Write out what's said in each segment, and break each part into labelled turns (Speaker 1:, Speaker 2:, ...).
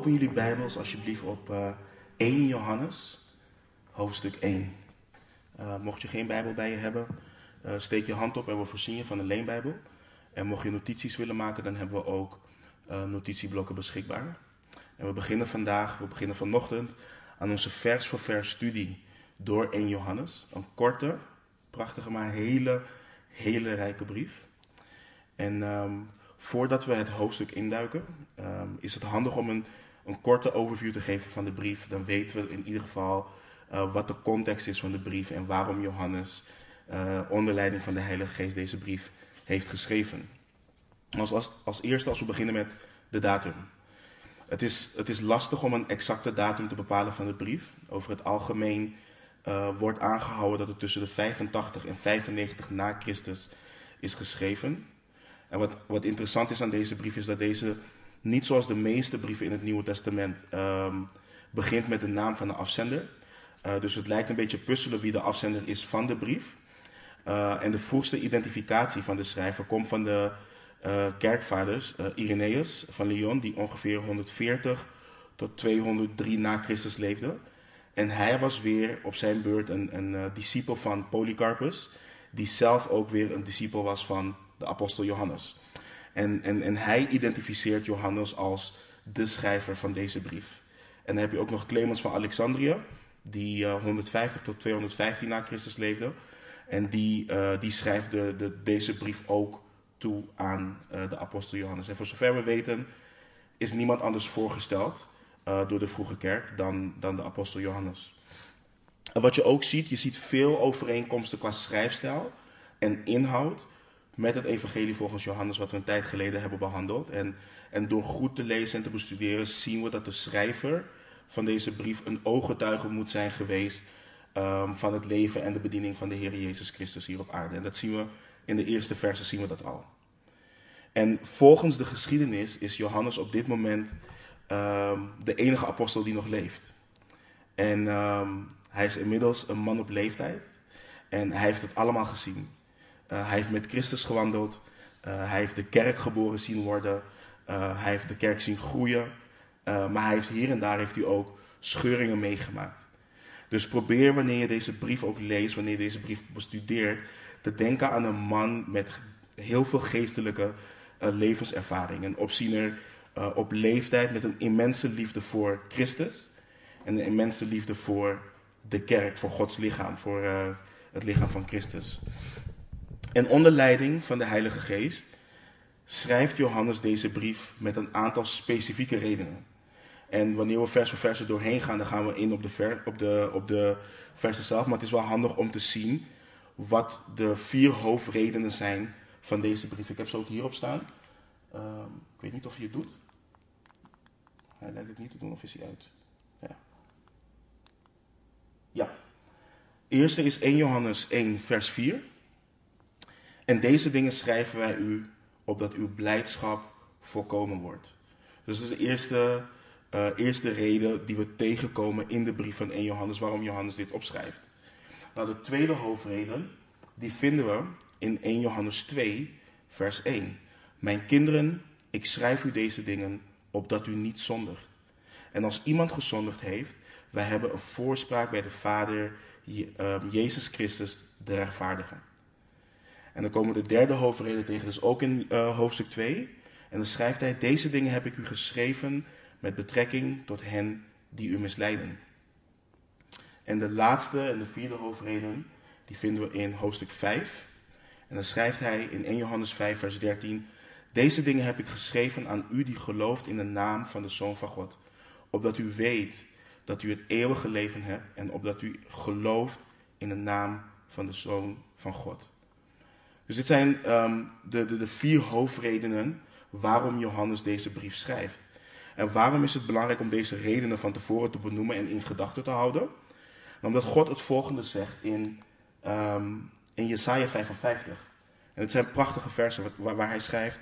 Speaker 1: open jullie Bijbels alsjeblieft op uh, 1 Johannes, hoofdstuk 1. Uh, mocht je geen Bijbel bij je hebben, uh, steek je hand op en we voorzien je van een leenbijbel. En mocht je notities willen maken, dan hebben we ook notitieblokken beschikbaar. En we beginnen vandaag, we beginnen vanochtend aan onze vers voor vers studie door 1 Johannes. Een korte, prachtige, maar hele, hele rijke brief. En um, voordat we het hoofdstuk induiken, um, is het handig om een, een korte overview te geven van de brief. Dan weten we in ieder geval uh, wat de context is van de brief en waarom Johannes uh, onder leiding van de Heilige Geest deze brief heeft geschreven. Als, als, als eerste, als we beginnen met de datum. Het is, het is lastig om een exacte datum te bepalen van de brief. Over het algemeen uh, wordt aangehouden dat het tussen de 85 en 95 na Christus is geschreven. En wat, wat interessant is aan deze brief is dat deze niet zoals de meeste brieven in het Nieuwe Testament um, begint met de naam van de afzender. Uh, dus het lijkt een beetje puzzelen wie de afzender is van de brief. Uh, en de vroegste identificatie van de schrijver komt van de uh, kerkvaders Irenaeus van Lyon, die ongeveer 140 tot 203 na Christus leefde. En hij was weer op zijn beurt een, een discipel van Polycarpus, die zelf ook weer een discipel was van de apostel Johannes. En, en, en hij identificeert Johannes als de schrijver van deze brief. En dan heb je ook nog Clemens van Alexandrië, die uh, 150 tot 215 na Christus leefde. En die, uh, die schrijft de, de, deze brief ook toe aan uh, de apostel Johannes. En voor zover we weten is niemand anders voorgesteld door de vroege kerk dan, dan de apostel Johannes. En wat je ook ziet, je ziet veel overeenkomsten qua schrijfstijl en inhoud met het evangelie volgens Johannes, wat we een tijd geleden hebben behandeld. En, en door goed te lezen en te bestuderen zien we dat de schrijver van deze brief een ooggetuige moet zijn geweest um, van het leven en de bediening van de Heer Jezus Christus hier op aarde. En dat zien we in de eerste versen zien we dat al. En volgens de geschiedenis is Johannes op dit moment um, de enige apostel die nog leeft. En um, hij is inmiddels een man op leeftijd. En hij heeft het allemaal gezien. Uh, hij heeft met Christus gewandeld. Uh, hij heeft de kerk geboren zien worden. Uh, hij heeft de kerk zien groeien. maar hij heeft hier en daar heeft hij ook scheuringen meegemaakt. Dus probeer wanneer je deze brief ook leest, wanneer je deze brief bestudeert, te denken aan een man met heel veel geestelijke levenservaring. Een opziener op leeftijd met een immense liefde voor Christus. En een immense liefde voor de kerk, voor Gods lichaam, voor het lichaam van Christus. En onder leiding van de Heilige Geest schrijft Johannes deze brief met een aantal specifieke redenen. En wanneer we vers voor vers er doorheen gaan, dan gaan we in op de, ver, op, de, op de versen zelf. Maar het is wel handig om te zien wat de vier hoofdredenen zijn van deze brief. Ik heb ze ook hierop staan. Uh, ik weet niet of hij het doet. Hij lijkt het niet te doen, of is hij uit? Ja. Ja. Eerste is 1 Johannes 1, vers 4. En deze dingen schrijven wij u, opdat uw blijdschap volkomen wordt. Dus dat is de eerste, uh, eerste reden die we tegenkomen in de brief van 1 Johannes, waarom Johannes dit opschrijft. Nou, de tweede hoofdreden, die vinden we in 1 Johannes 2, vers 1. Mijn kinderen, ik schrijf u deze dingen, opdat u niet zondigt. En als iemand gezondigd heeft, wij hebben een voorspraak bij de Vader, ehm, Jezus Christus, de rechtvaardige. En dan komen de derde hoofdreden tegen, dus ook in uh, hoofdstuk 2. En dan schrijft hij, deze dingen heb ik u geschreven met betrekking tot hen die u misleiden. En de laatste en de vierde hoofdreden, die vinden we in hoofdstuk 5. En dan schrijft hij in 1 Johannes 5, vers 13, deze dingen heb ik geschreven aan u die gelooft in de naam van de Zoon van God, opdat u weet dat u het eeuwige leven hebt en opdat u gelooft in de naam van de Zoon van God. Dus dit zijn um, de, de, de vier hoofdredenen waarom Johannes deze brief schrijft. En waarom is het belangrijk om deze redenen van tevoren te benoemen en in gedachten te houden? Omdat God het volgende zegt in, um, in Jesaja 55. En het zijn prachtige versen waar, waar hij schrijft.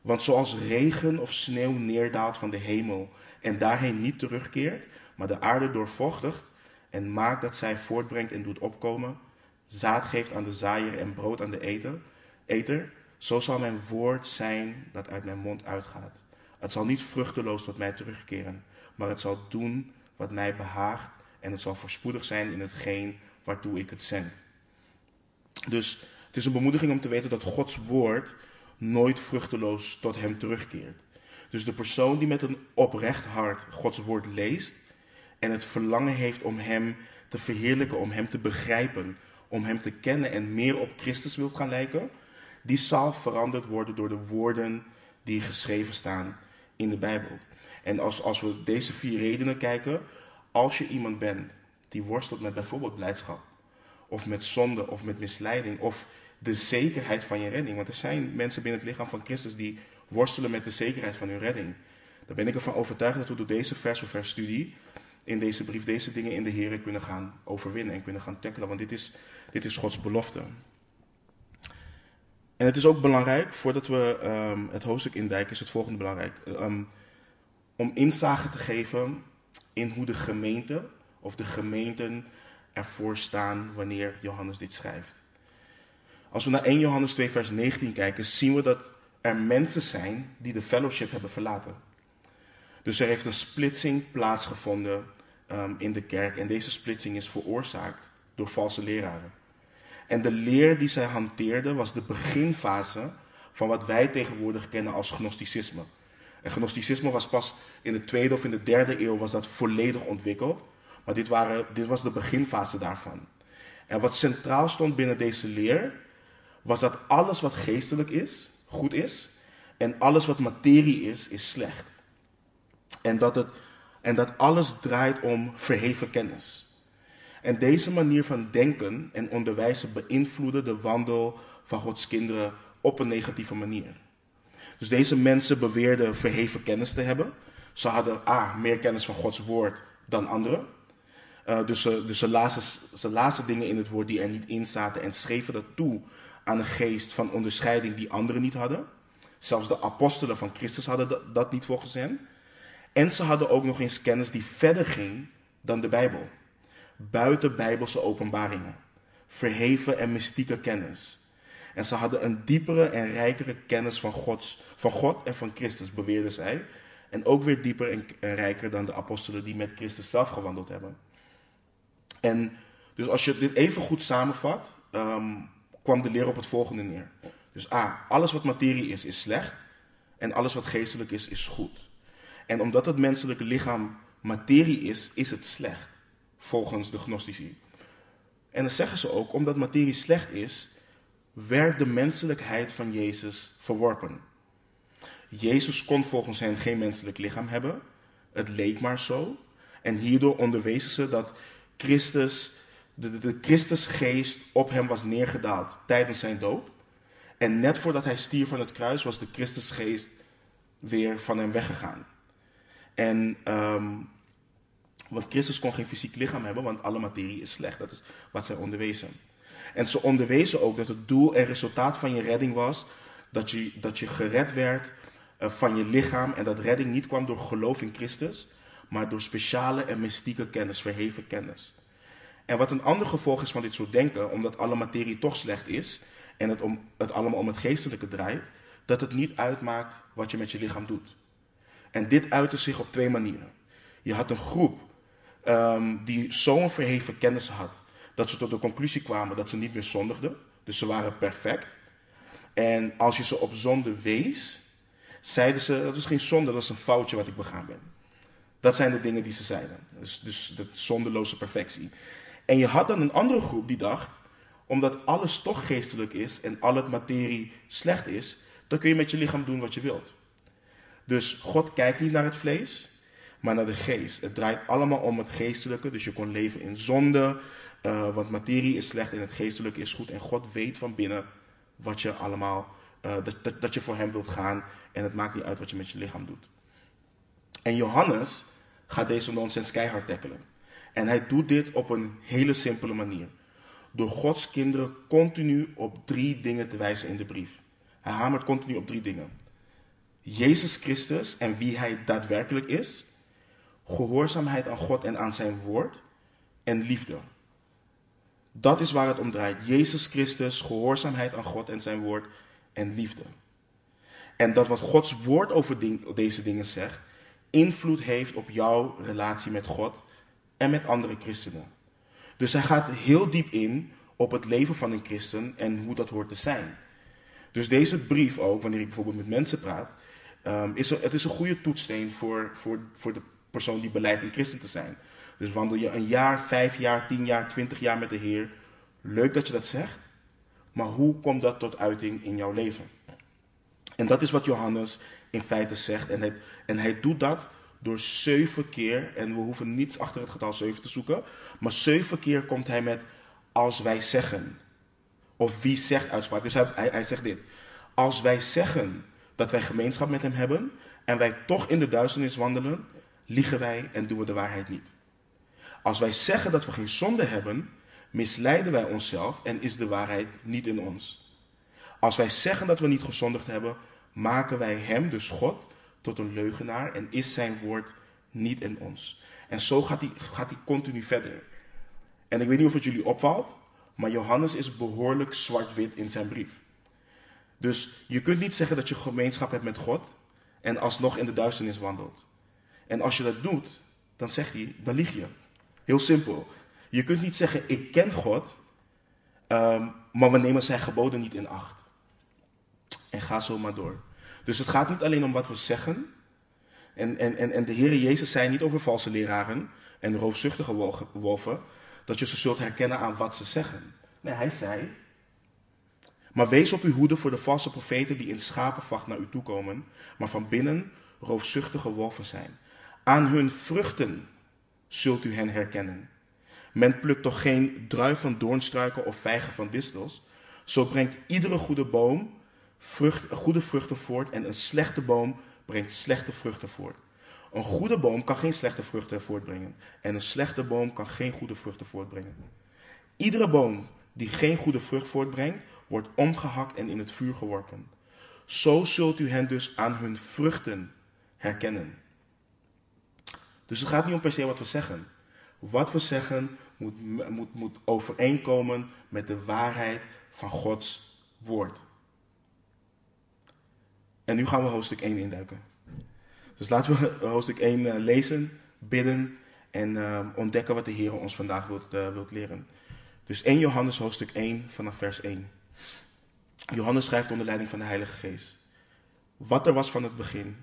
Speaker 1: Want zoals regen of sneeuw neerdaalt van de hemel en daarheen niet terugkeert, maar de aarde doorvochtigt en maakt dat zij voortbrengt en doet opkomen, zaad geeft aan de zaaier en brood aan de eter, eter, zo zal mijn woord zijn dat uit mijn mond uitgaat. Het zal niet vruchteloos tot mij terugkeren, maar het zal doen wat mij behaagt en het zal voorspoedig zijn in hetgeen waartoe ik het zend. Dus het is een bemoediging om te weten dat Gods woord nooit vruchteloos tot hem terugkeert. Dus de persoon die met een oprecht hart Gods woord leest en het verlangen heeft om hem te verheerlijken, om hem te begrijpen, om hem te kennen en meer op Christus wilt gaan lijken, die zal veranderd worden door de woorden die geschreven staan in de Bijbel. En als, als we deze vier redenen kijken, als je iemand bent die worstelt met bijvoorbeeld blijdschap, of met zonde, of met misleiding, of de zekerheid van je redding. Want er zijn mensen binnen het lichaam van Christus die worstelen met de zekerheid van hun redding. Dan ben ik ervan overtuigd dat we door deze vers of vers studie in deze brief deze dingen in de Heer kunnen gaan overwinnen en kunnen gaan tackelen. Want dit is, dit is Gods belofte. En het is ook belangrijk, voordat we um, het hoofdstuk indijken, is het volgende belangrijk. Um, om inzage te geven in hoe de gemeente of de gemeenten ervoor staan wanneer Johannes dit schrijft. Als we naar 1 Johannes 2, vers 19 kijken, zien we dat er mensen zijn die de fellowship hebben verlaten. Dus er heeft een splitsing plaatsgevonden um, in de kerk. En deze splitsing is veroorzaakt door valse leraren. En de leer die zij hanteerden was de beginfase van wat wij tegenwoordig kennen als gnosticisme. En gnosticisme was pas in de tweede of in de derde eeuw was dat volledig ontwikkeld. Maar dit, waren, dit was de beginfase daarvan. En wat centraal stond binnen deze leer, was dat alles wat geestelijk is, goed is. En alles wat materie is, is slecht. En dat, het, en dat alles draait om verheven kennis. En deze manier van denken en onderwijzen beïnvloeden de wandel van Gods kinderen op een negatieve manier. Dus deze mensen beweerden verheven kennis te hebben. Ze hadden A, meer kennis van Gods woord dan anderen. Uh, dus ze, dus ze, lazen, ze dingen in het woord die er niet in zaten en schreven dat toe aan een geest van onderscheiding die anderen niet hadden. Zelfs de apostelen van Christus hadden dat, dat niet volgens hen. En ze hadden ook nog eens kennis die verder ging dan de Bijbel. Buiten Bijbelse openbaringen. Verheven en mystieke kennis. En ze hadden een diepere en rijkere kennis van, Gods, van God en van Christus, beweerden zij. En ook weer dieper en, rijker dan de apostelen die met Christus zelf gewandeld hebben. En dus als je dit even goed samenvat, ehm, kwam de leer op het volgende neer. Dus A, alles wat materie is, is slecht. En alles wat geestelijk is, is goed. En omdat het menselijke lichaam materie is, is het slecht. Volgens de gnostici. En dan zeggen ze ook, omdat materie slecht is, werd de menselijkheid van Jezus verworpen. Jezus kon volgens hen geen menselijk lichaam hebben. Het leek maar zo. En hierdoor onderwezen ze dat Christus, de, de Christusgeest op hem was neergedaald tijdens zijn dood. En net voordat hij stierf van het kruis was de Christusgeest weer van hem weggegaan. En, um, want Christus kon geen fysiek lichaam hebben, want alle materie is slecht. Dat is wat zij onderwezen. En ze onderwezen ook dat het doel en resultaat van je redding was dat je, dat je gered werd uh, van je lichaam en dat redding niet kwam door geloof in Christus, maar door speciale en mystieke kennis, verheven kennis. En wat een ander gevolg is van dit soort denken, omdat alle materie toch slecht is en het, om, het allemaal om het geestelijke draait, dat het niet uitmaakt wat je met je lichaam doet. En dit uitte zich op twee manieren. Je had een groep um, die zo'n verheven kennis had, dat ze tot de conclusie kwamen dat ze niet meer zondigden. Dus ze waren perfect. En als je ze op zonde wees, zeiden ze, dat is geen zonde, dat is een foutje wat ik begaan ben. Dat zijn de dingen die ze zeiden. Dus, dus de zondeloze perfectie. En je had dan een andere groep die dacht, omdat alles toch geestelijk is en al het materie slecht is, dan kun je met je lichaam doen wat je wilt. Dus God kijkt niet naar het vlees, maar naar de geest. Het draait allemaal om het geestelijke. Dus je kon leven in zonde, uh, want materie is slecht en het geestelijke is goed. En God weet van binnen wat je allemaal, uh, dat, dat, dat je voor hem wilt gaan. En het maakt niet uit wat je met je lichaam doet. En Johannes gaat deze nonsens keihard tackelen. En hij doet dit op een hele simpele manier. Door Gods kinderen continu op drie dingen te wijzen in de brief. Hij hamert continu op drie dingen. Jezus Christus en wie hij daadwerkelijk is, gehoorzaamheid aan God en aan zijn woord en liefde. Dat is waar het om draait. Jezus Christus, gehoorzaamheid aan God en zijn woord en liefde. En dat wat Gods woord over deze dingen zegt, invloed heeft op jouw relatie met God en met andere christenen. Dus hij gaat heel diep in op het leven van een christen en hoe dat hoort te zijn. Dus deze brief ook, wanneer ik bijvoorbeeld met mensen praat, um, is het is een goede toetssteen voor, voor, voor de persoon die beleidt een christen te zijn. Dus wandel je een jaar, vijf jaar, tien jaar, twintig jaar met de Heer. Leuk dat je dat zegt, maar hoe komt dat tot uiting in jouw leven? En dat is wat Johannes in feite zegt. En hij, en hij doet dat door zeven keer, en we hoeven niets achter het getal zeven te zoeken, maar zeven keer komt hij met als wij zeggen. Of wie zegt uitspraak. Dus hij, hij zegt dit. Als wij zeggen dat wij gemeenschap met hem hebben en wij toch in de duisternis wandelen, liegen wij en doen we de waarheid niet. Als wij zeggen dat we geen zonde hebben, misleiden wij onszelf en is de waarheid niet in ons. Als wij zeggen dat we niet gezondigd hebben, maken wij hem, dus God, tot een leugenaar en is zijn woord niet in ons. En zo gaat hij, gaat hij continu verder. En ik weet niet of het jullie opvalt, maar Johannes is behoorlijk zwart-wit in zijn brief. Dus je kunt niet zeggen dat je gemeenschap hebt met God en alsnog in de duisternis wandelt. En als je dat doet, dan zegt hij, dan lieg je. Heel simpel. Je kunt niet zeggen, ik ken God, um, maar we nemen zijn geboden niet in acht. En ga zo maar door. Dus het gaat niet alleen om wat we zeggen. En, en, en, en de Heer Jezus zei niet over valse leraren en roofzuchtige wolven, dat je ze zult herkennen aan wat ze zeggen. Nee, hij zei, maar wees op uw hoede voor de valse profeten die in schapenvacht naar u toekomen, maar van binnen roofzuchtige wolven zijn. Aan hun vruchten zult u hen herkennen. Men plukt toch geen druif van doornstruiken of vijgen van distels. Zo brengt iedere goede boom vrucht, goede vruchten voort en een slechte boom brengt slechte vruchten voort. Een goede boom kan geen slechte vruchten voortbrengen en een slechte boom kan geen goede vruchten voortbrengen. Iedere boom die geen goede vrucht voortbrengt, wordt omgehakt en in het vuur geworpen. Zo zult u hen dus aan hun vruchten herkennen. Dus het gaat niet om per se wat we zeggen. Wat we zeggen moet, moet, moet overeenkomen met de waarheid van Gods woord. En nu gaan we hoofdstuk 1 induiken. Dus laten we hoofdstuk 1 eh, lezen, bidden en uh, ontdekken wat de Heer ons vandaag wilt, uh, wilt leren. Dus 1 Johannes hoofdstuk 1 vanaf vers 1. Johannes schrijft onder leiding van de Heilige Geest. Wat er was van het begin,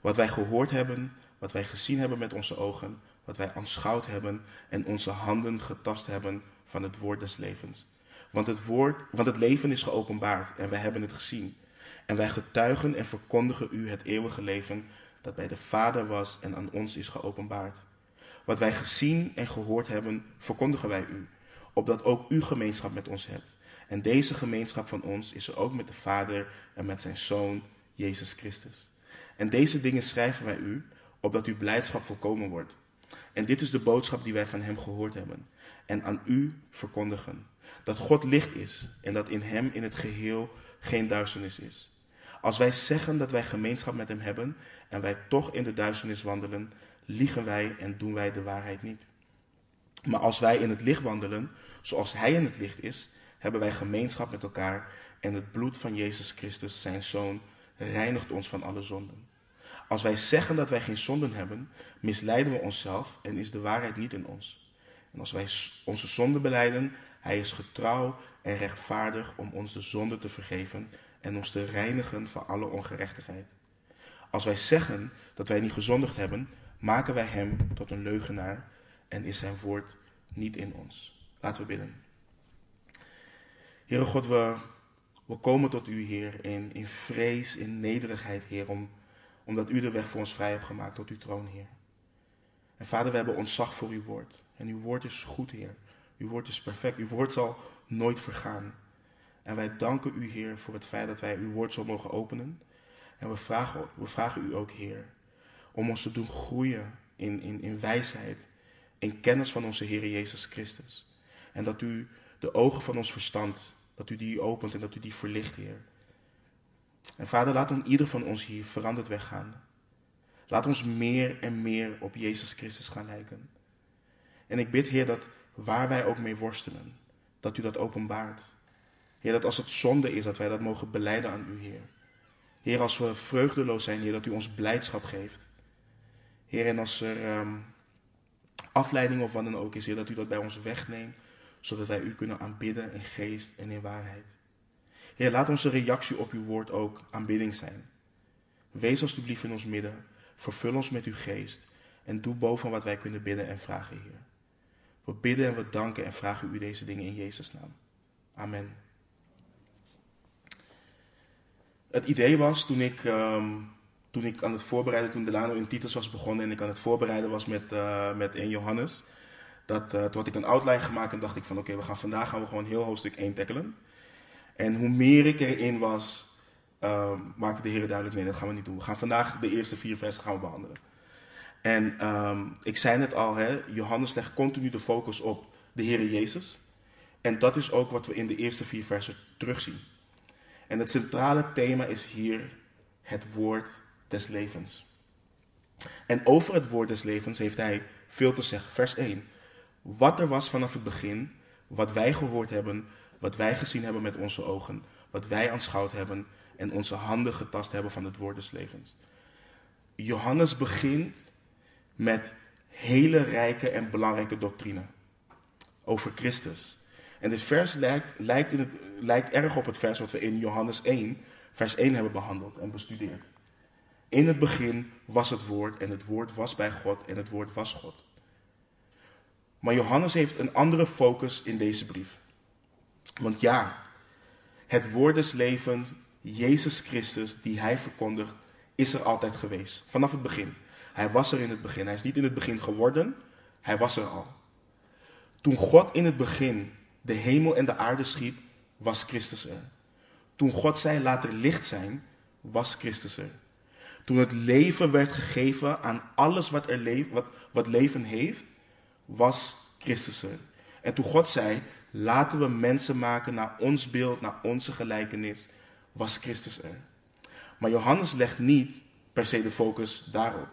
Speaker 1: wat wij gehoord hebben, wat wij gezien hebben met onze ogen, wat wij aanschouwd hebben en onze handen getast hebben van het woord des levens. Want het, woord, want het leven is geopenbaard en wij hebben het gezien. En wij getuigen en verkondigen u het eeuwige leven dat bij de Vader was en aan ons is geopenbaard. Wat wij gezien en gehoord hebben, verkondigen wij u, opdat ook u gemeenschap met ons hebt. En deze gemeenschap van ons is er ook met de Vader en met zijn Zoon, Jezus Christus. En deze dingen schrijven wij u, opdat uw blijdschap volkomen wordt. En dit is de boodschap die wij van hem gehoord hebben en aan u verkondigen. Dat God licht is en dat in hem in het geheel geen duisternis is. Als wij zeggen dat wij gemeenschap met hem hebben en wij toch in de duisternis wandelen, liegen wij en doen wij de waarheid niet. Maar als wij in het licht wandelen, zoals hij in het licht is, hebben wij gemeenschap met elkaar en het bloed van Jezus Christus, zijn Zoon, reinigt ons van alle zonden. Als wij zeggen dat wij geen zonden hebben, misleiden we onszelf en is de waarheid niet in ons. En als wij onze zonden beleiden, hij is getrouw en rechtvaardig om ons de zonde te vergeven en ons te reinigen van alle ongerechtigheid. Als wij zeggen dat wij niet gezondigd hebben, maken wij hem tot een leugenaar en is zijn woord niet in ons. Laten we bidden. Heere God, we, komen tot u, Heer, in, in vrees, in nederigheid, Heer, om, omdat u de weg voor ons vrij hebt gemaakt tot uw troon, Heer. En Vader, we hebben ontzag voor uw woord. En uw woord is goed, Heer. Uw woord is perfect. Uw woord zal nooit vergaan. En wij danken u, Heer, voor het feit dat wij uw woord zo mogen openen. En we vragen, we vragen u ook, Heer, om ons te doen groeien in, in, in wijsheid, in kennis van onze Heer Jezus Christus. En dat u de ogen van ons verstand, dat u die opent en dat u die verlicht, Heer. En Vader, laat dan ieder van ons hier veranderd weggaan. Laat ons meer en meer op Jezus Christus gaan lijken. En ik bid, Heer, dat waar wij ook mee worstelen, dat u dat openbaart. Heer, dat als het zonde is, dat wij dat mogen beleiden aan u, Heer. Heer, als we vreugdeloos zijn, Heer, dat u ons blijdschap geeft. Heer, en als er ehm, afleiding of wat dan ook is, Heer, dat u dat bij ons wegneemt, zodat wij u kunnen aanbidden in geest en in waarheid. Heer, laat onze reactie op uw woord ook aanbidding zijn. Wees alstublieft in ons midden, vervul ons met uw geest en doe boven wat wij kunnen bidden en vragen, Heer. We bidden en we danken en vragen u deze dingen in Jezus' naam. Amen. Het idee was toen ik, ehm, toen ik aan het voorbereiden, toen Delano in Titus was begonnen en ik aan het voorbereiden was met, uh, met 1 Johannes, dat, uh, toen had ik een outline gemaakt en dacht ik van oké, we gaan vandaag gaan we gewoon heel hoofdstuk 1 tackelen. En hoe meer ik erin was, uh, maakte de Heer duidelijk, nee dat gaan we niet doen. We gaan vandaag de eerste vier versen gaan we behandelen. En um, ik zei net al, hè, Johannes legt continu de focus op de Heer Jezus. En dat is ook wat we in de eerste vier versen terugzien. En het centrale thema is hier het woord des levens. En over het woord des levens heeft hij veel te zeggen. Vers 1. Wat er was vanaf het begin, wat wij gehoord hebben, wat wij gezien hebben met onze ogen, wat wij aanschouwd hebben en onze handen getast hebben van het woord des levens. Johannes begint met hele rijke en belangrijke doctrine over Christus. En dit vers lijkt, lijkt, erg op het vers wat we in Johannes 1, vers 1 hebben behandeld en bestudeerd. In het begin was het woord en het woord was bij God en het woord was God. Maar Johannes heeft een andere focus in deze brief. Want ja, het woord des levens, Jezus Christus, die hij verkondigt, is er altijd geweest. Vanaf het begin. Hij was er in het begin. Hij is niet in het begin geworden, hij was er al. Toen God in het begin de hemel en de aarde schiep, was Christus er. Toen God zei, laat er licht zijn, was Christus er. Toen het leven werd gegeven aan alles wat, er wat, wat leven heeft, was Christus er. En toen God zei, laten we mensen maken naar ons beeld, naar onze gelijkenis, was Christus er. Maar Johannes legt niet per se de focus daarop.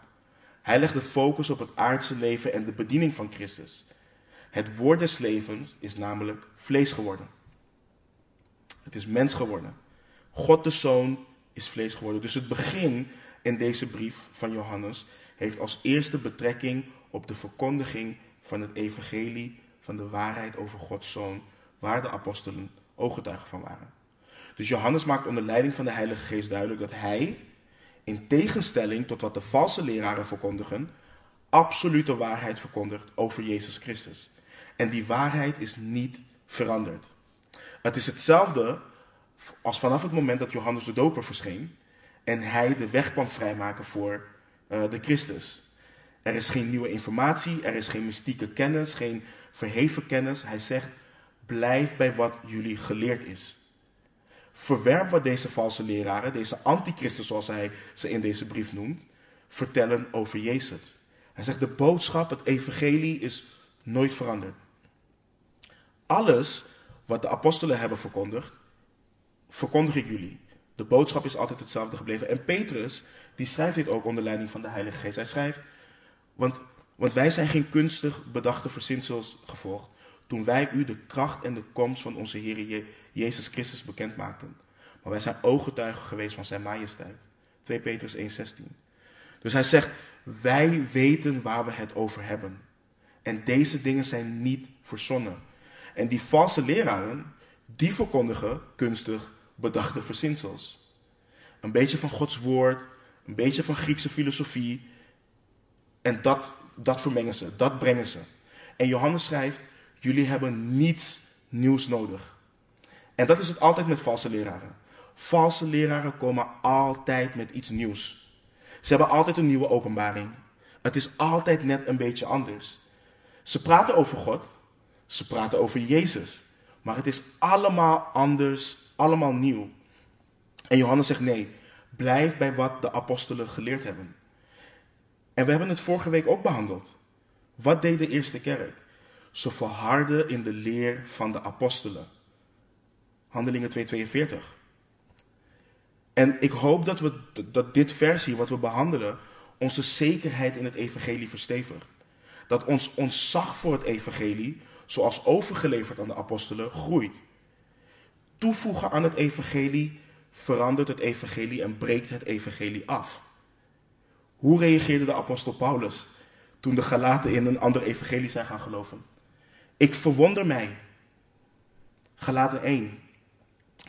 Speaker 1: Hij legt de focus op het aardse leven en de bediening van Christus. Het woord des levens is namelijk vlees geworden. Het is mens geworden. God de Zoon is vlees geworden. Dus het begin in deze brief van Johannes heeft als eerste betrekking op de verkondiging van het evangelie van de waarheid over Gods Zoon, waar de apostelen ooggetuigen van waren. Dus Johannes maakt onder leiding van de Heilige Geest duidelijk dat hij, in tegenstelling tot wat de valse leraren verkondigen, absolute waarheid verkondigt over Jezus Christus. En die waarheid is niet veranderd. Het is hetzelfde als vanaf het moment dat Johannes de Doper verscheen en hij de weg kwam vrijmaken voor uh, de Christus. Er is geen nieuwe informatie, er is geen mystieke kennis, geen verheven kennis. Hij zegt, blijf bij wat jullie geleerd is. Verwerp wat deze valse leraren, deze antichristen zoals hij ze in deze brief noemt, vertellen over Jezus. Hij zegt, de boodschap, het evangelie is nooit veranderd. Alles wat de apostelen hebben verkondigd, verkondig ik jullie. De boodschap is altijd hetzelfde gebleven. En Petrus, die schrijft dit ook onder leiding van de Heilige Geest. Hij schrijft, want, want wij zijn geen kunstig bedachte verzinsels gevolgd, toen wij u de kracht en de komst van onze Heer Jezus Christus bekend maakten. Maar wij zijn ooggetuigen geweest van zijn majesteit. 2 Petrus 1,16. Dus hij zegt, wij weten waar we het over hebben. En deze dingen zijn niet verzonnen. En die valse leraren, die verkondigen kunstig bedachte verzinsels. Een beetje van Gods woord, een beetje van Griekse filosofie. En dat, dat vermengen ze, dat brengen ze. En Johannes schrijft, jullie hebben niets nieuws nodig. En dat is het altijd met valse leraren. Valse leraren komen altijd met iets nieuws. Ze hebben altijd een nieuwe openbaring. Het is altijd net een beetje anders. Ze praten over God, ze praten over Jezus. Maar het is allemaal anders, allemaal nieuw. En Johannes zegt nee, blijf bij wat de apostelen geleerd hebben. En we hebben het vorige week ook behandeld. Wat deed de eerste kerk? Ze verharden in de leer van de apostelen. Handelingen 2:42. En ik hoop dat, we, dat dit versie wat we behandelen onze zekerheid in het evangelie verstevigt. Dat ons ontzag voor het evangelie zoals overgeleverd aan de apostelen, groeit. Toevoegen aan het evangelie verandert het evangelie en breekt het evangelie af. Hoe reageerde de apostel Paulus toen de Galaten in een ander evangelie zijn gaan geloven? Ik verwonder mij. Galaten 1,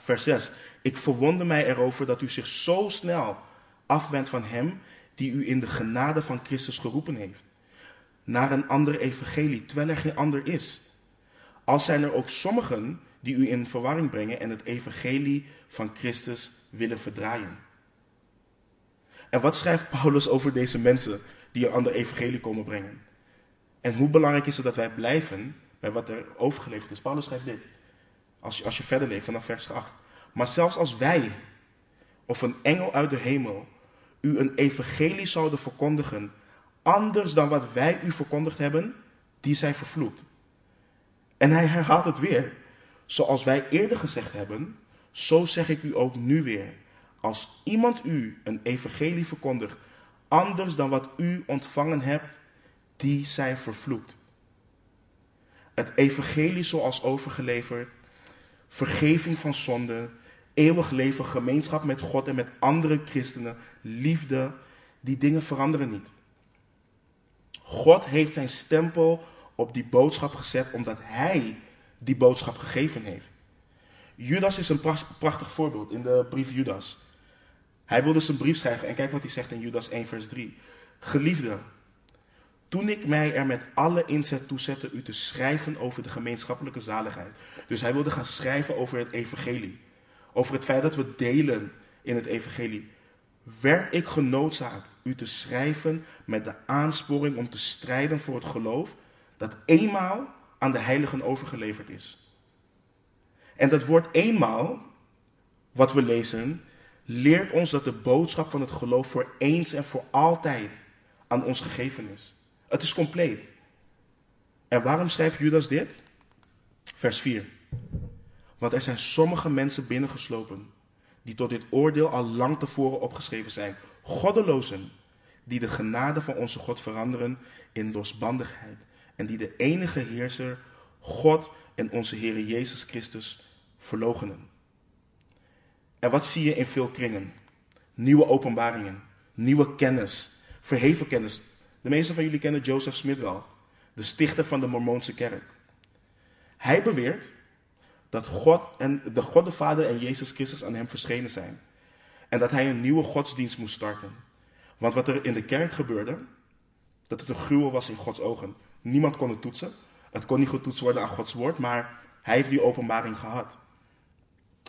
Speaker 1: vers 6. Ik verwonder mij erover dat u zich zo snel afwendt van hem die u in de genade van Christus geroepen heeft. Naar een ander evangelie, terwijl er geen ander is. Al zijn er ook sommigen die u in verwarring brengen en het evangelie van Christus willen verdraaien. En wat schrijft Paulus over deze mensen die een ander evangelie komen brengen? En hoe belangrijk is het dat wij blijven bij wat er overgeleverd is? Paulus schrijft dit, als je, als je verder leeft vanaf vers 8. Maar zelfs als wij of een engel uit de hemel u een evangelie zouden verkondigen, anders dan wat wij u verkondigd hebben, die zij vervloekt. En hij herhaalt het weer. Zoals wij eerder gezegd hebben, zo zeg ik u ook nu weer. Als iemand u een evangelie verkondigt, anders dan wat u ontvangen hebt, die zij vervloekt. Het evangelie zoals overgeleverd, vergeving van zonden, eeuwig leven, gemeenschap met God en met andere christenen, liefde, die dingen veranderen niet. God heeft zijn stempel op die boodschap gezet omdat hij die boodschap gegeven heeft. Judas is een prachtig voorbeeld in de brief Judas. Hij wilde zijn brief schrijven en kijk wat hij zegt in Judas 1 vers 3. Geliefde, toen ik mij er met alle inzet toe zette u te schrijven over de gemeenschappelijke zaligheid. Dus hij wilde gaan schrijven over het evangelie. Over het feit dat we delen in het evangelie. Werd ik genoodzaakt u te schrijven met de aansporing om te strijden voor het geloof dat eenmaal aan de heiligen overgeleverd is. En dat woord eenmaal, wat we lezen, leert ons dat de boodschap van het geloof voor eens en voor altijd aan ons gegeven is. Het is compleet. En waarom schrijft Judas dit? Vers 4. Want er zijn sommige mensen binnengeslopen die tot dit oordeel al lang tevoren opgeschreven zijn. Goddelozen die de genade van onze God veranderen in losbandigheid. En die de enige heerser, God en onze Heer Jezus Christus verlogenen. En wat zie je in veel kringen? Nieuwe openbaringen, nieuwe kennis, verheven kennis. De meeste van jullie kennen Joseph Smith wel, de stichter van de Mormoonse kerk. Hij beweert dat God en de God de Vader en Jezus Christus aan hem verschenen zijn. En dat hij een nieuwe godsdienst moest starten. Want wat er in de kerk gebeurde, dat het een gruwel was in Gods ogen. Niemand kon het toetsen. Het kon niet getoetst worden aan Gods woord, maar hij heeft die openbaring gehad.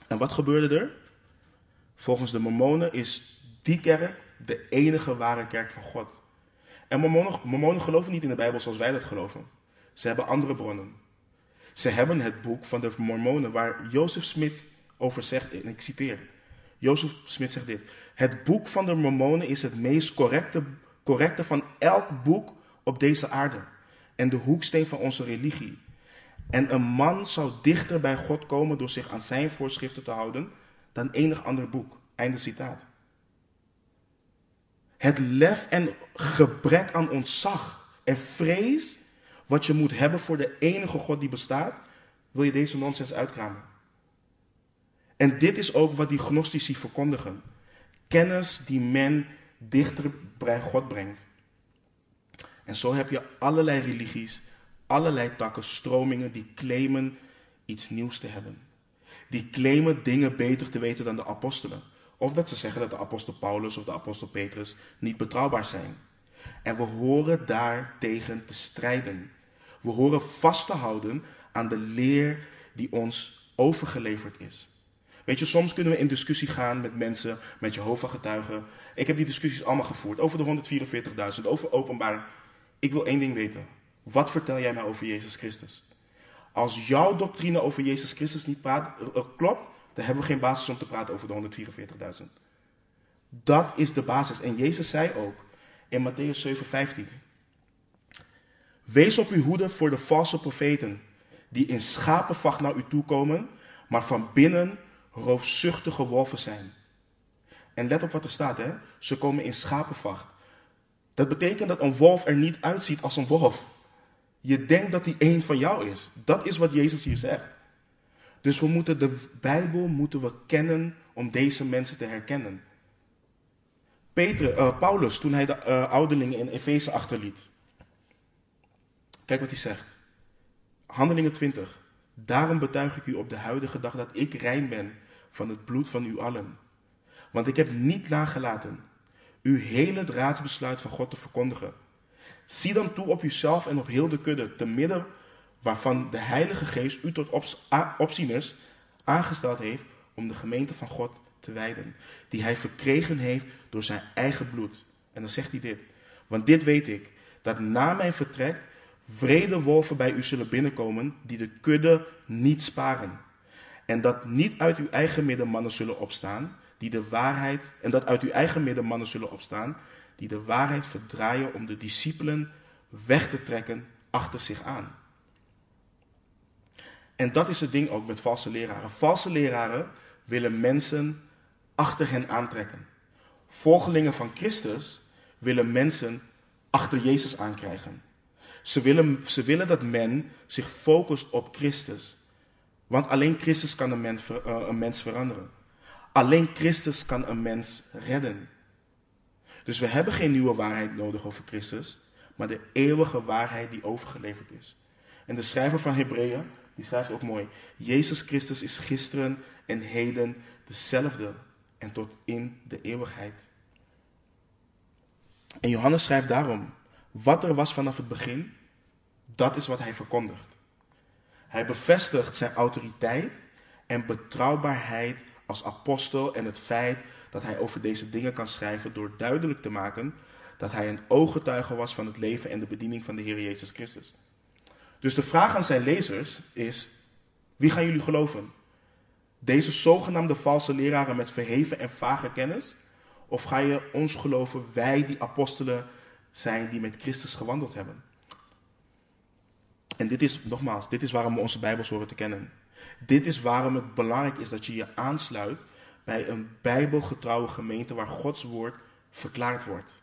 Speaker 1: En wat gebeurde er? Volgens de Mormonen is die kerk de enige ware kerk van God. En Mormonen, Mormonen geloven niet in de Bijbel zoals wij dat geloven. Ze hebben andere bronnen. Ze hebben het boek van de Mormonen waar Jozef Smith over zegt, en ik citeer. Jozef Smith zegt dit. Het boek van de Mormonen is het meest correcte, correcte van elk boek op deze aarde. En de hoeksteen van onze religie. En een man zou dichter bij God komen door zich aan zijn voorschriften te houden dan enig ander boek. Einde citaat. Het lef en gebrek aan ontzag en vrees wat je moet hebben voor de enige God die bestaat, wil je deze nonsens uitkramen. En dit is ook wat die gnostici verkondigen. Kennis die men dichter bij God brengt. En zo heb je allerlei religies, allerlei takken, stromingen die claimen iets nieuws te hebben. Die claimen dingen beter te weten dan de apostelen. Of dat ze zeggen dat de apostel Paulus of de apostel Petrus niet betrouwbaar zijn. En we horen daar tegen te strijden. We horen vast te houden aan de leer die ons overgeleverd is. Weet je, soms kunnen we in discussie gaan met mensen, met Jehovah-getuigen. Ik heb die discussies allemaal gevoerd over de 144.000, over openbaring. Ik wil één ding weten. Wat vertel jij mij over Jezus Christus? Als jouw doctrine over Jezus Christus niet klopt, dan hebben we geen basis om te praten over de 144.000. Dat is de basis. En Jezus zei ook in Matthäus 7:15. Wees op uw hoede voor de valse profeten, die in schapenvacht naar u toe komen, maar van binnen roofzuchtige wolven zijn. En let op wat er staat, hè? Ze komen in schapenvacht. Dat betekent dat een wolf er niet uitziet als een wolf. Je denkt dat hij één van jou is. Dat is wat Jezus hier zegt. Dus we moeten de Bijbel moeten we kennen om deze mensen te herkennen. Uh, Paulus, toen hij de uh, ouderlingen in Efeze achterliet. Kijk wat hij zegt. Handelingen 20. Daarom betuig ik u op de huidige dag dat ik rein ben van het bloed van u allen. Want ik heb niet nagelaten uw hele raadsbesluit van God te verkondigen. Zie dan toe op uzelf en op heel de kudde, te midden waarvan de Heilige Geest u tot opzieners aangesteld heeft om de gemeente van God te wijden, die hij verkregen heeft door zijn eigen bloed. En dan zegt hij dit, want dit weet ik, dat na mijn vertrek vrede wolven bij u zullen binnenkomen, die de kudde niet sparen. En dat niet uit uw eigen midden mannen zullen opstaan, die de waarheid, en dat uit uw eigen midden mannen zullen opstaan, die de waarheid verdraaien om de discipelen weg te trekken achter zich aan. En dat is het ding ook met valse leraren. Valse leraren willen mensen achter hen aantrekken. Volgelingen van Christus willen mensen achter Jezus aankrijgen. Ze willen, ze willen dat men zich focust op Christus. Want alleen Christus kan een mens, eh, een mens veranderen. Alleen Christus kan een mens redden. Dus we hebben geen nieuwe waarheid nodig over Christus, maar de eeuwige waarheid die overgeleverd is. En de schrijver van Hebreeën, die schrijft ook mooi: Jezus Christus is gisteren en heden dezelfde en tot in de eeuwigheid. En Johannes schrijft daarom: wat er was vanaf het begin, dat is wat hij verkondigt. Hij bevestigt zijn autoriteit en betrouwbaarheid als apostel en het feit dat hij over deze dingen kan schrijven door duidelijk te maken dat hij een ooggetuige was van het leven en de bediening van de Heer Jezus Christus. Dus de vraag aan zijn lezers is: wie gaan jullie geloven? Deze zogenaamde valse leraren met verheven en vage kennis? Of ga je ons geloven, wij die apostelen zijn die met Christus gewandeld hebben? En dit is, nogmaals, dit is waarom we onze Bijbels horen te kennen. Dit is waarom het belangrijk is dat je je aansluit bij een bijbelgetrouwe gemeente waar Gods woord verklaard wordt.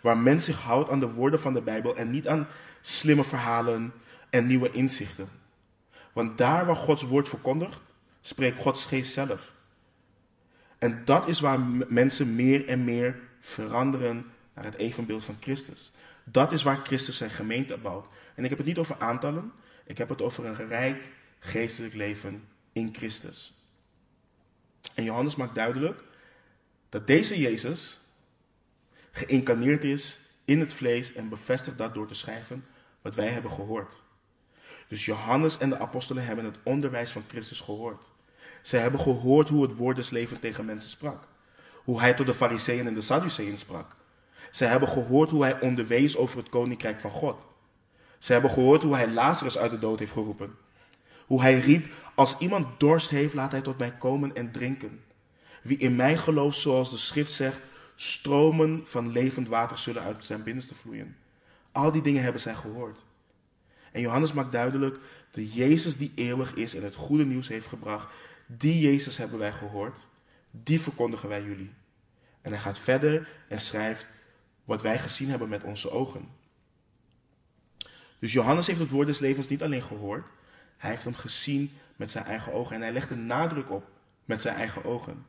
Speaker 1: Waar men zich houdt aan de woorden van de Bijbel en niet aan slimme verhalen en nieuwe inzichten. Want daar waar Gods woord verkondigt, spreekt Gods geest zelf. En dat is waar mensen meer en meer veranderen naar het evenbeeld van Christus. Dat is waar Christus zijn gemeente bouwt. En ik heb het niet over aantallen, ik heb het over een rijk geestelijk leven in Christus. En Johannes maakt duidelijk dat deze Jezus geïncarneerd is in het vlees en bevestigt dat door te schrijven wat wij hebben gehoord. Dus Johannes en de apostelen hebben het onderwijs van Christus gehoord. Ze hebben gehoord hoe het woord des levens tegen mensen sprak. Hoe hij tot de fariseeën en de sadduceeën sprak. Ze hebben gehoord hoe hij onderwees over het koninkrijk van God. Ze hebben gehoord hoe hij Lazarus uit de dood heeft geroepen. Hoe hij riep, als iemand dorst heeft, laat hij tot mij komen en drinken. Wie in mij gelooft, zoals de schrift zegt, stromen van levend water zullen uit zijn binnenste vloeien. Al die dingen hebben zij gehoord. En Johannes maakt duidelijk, de Jezus die eeuwig is en het goede nieuws heeft gebracht, die Jezus hebben wij gehoord, die verkondigen wij jullie. En hij gaat verder en schrijft wat wij gezien hebben met onze ogen. Dus Johannes heeft het woord des levens niet alleen gehoord, hij heeft hem gezien met zijn eigen ogen en hij legt een nadruk op met zijn eigen ogen.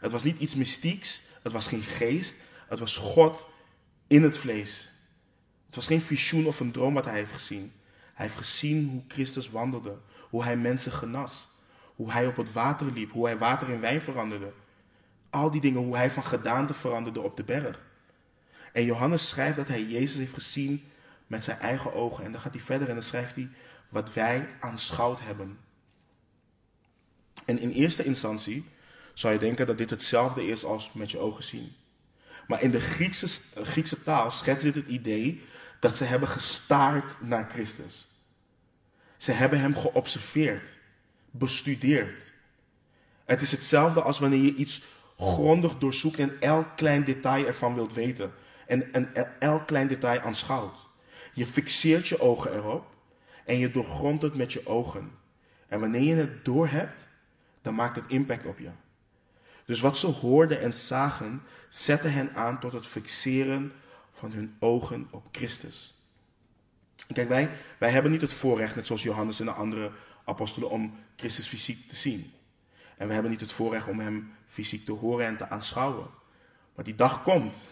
Speaker 1: Het was niet iets mystieks, het was geen geest, het was God in het vlees. Het was geen visioen of een droom wat hij heeft gezien. Hij heeft gezien hoe Christus wandelde, hoe hij mensen genas, hoe hij op het water liep, hoe hij water in wijn veranderde. Al die dingen, hoe hij van gedaante veranderde op de berg. En Johannes schrijft dat hij Jezus heeft gezien met zijn eigen ogen. En dan gaat hij verder en dan schrijft hij wat wij aanschouwd hebben. En in eerste instantie zou je denken dat dit hetzelfde is als met je ogen zien. Maar in de Griekse, Griekse taal schetst dit het idee dat ze hebben gestaard naar Christus. Ze hebben hem geobserveerd, bestudeerd. Het is hetzelfde als wanneer je iets grondig doorzoekt en elk klein detail ervan wilt weten. En, en elk klein detail aanschouwt. Je fixeert je ogen erop en je doorgrondt het met je ogen. En wanneer je het doorhebt, dan maakt het impact op je. Dus wat ze hoorden en zagen, zette hen aan tot het fixeren van hun ogen op Christus. Kijk, wij, wij hebben niet het voorrecht, net zoals Johannes en de andere apostelen, om Christus fysiek te zien. En we hebben niet het voorrecht om hem fysiek te horen en te aanschouwen. Maar die dag komt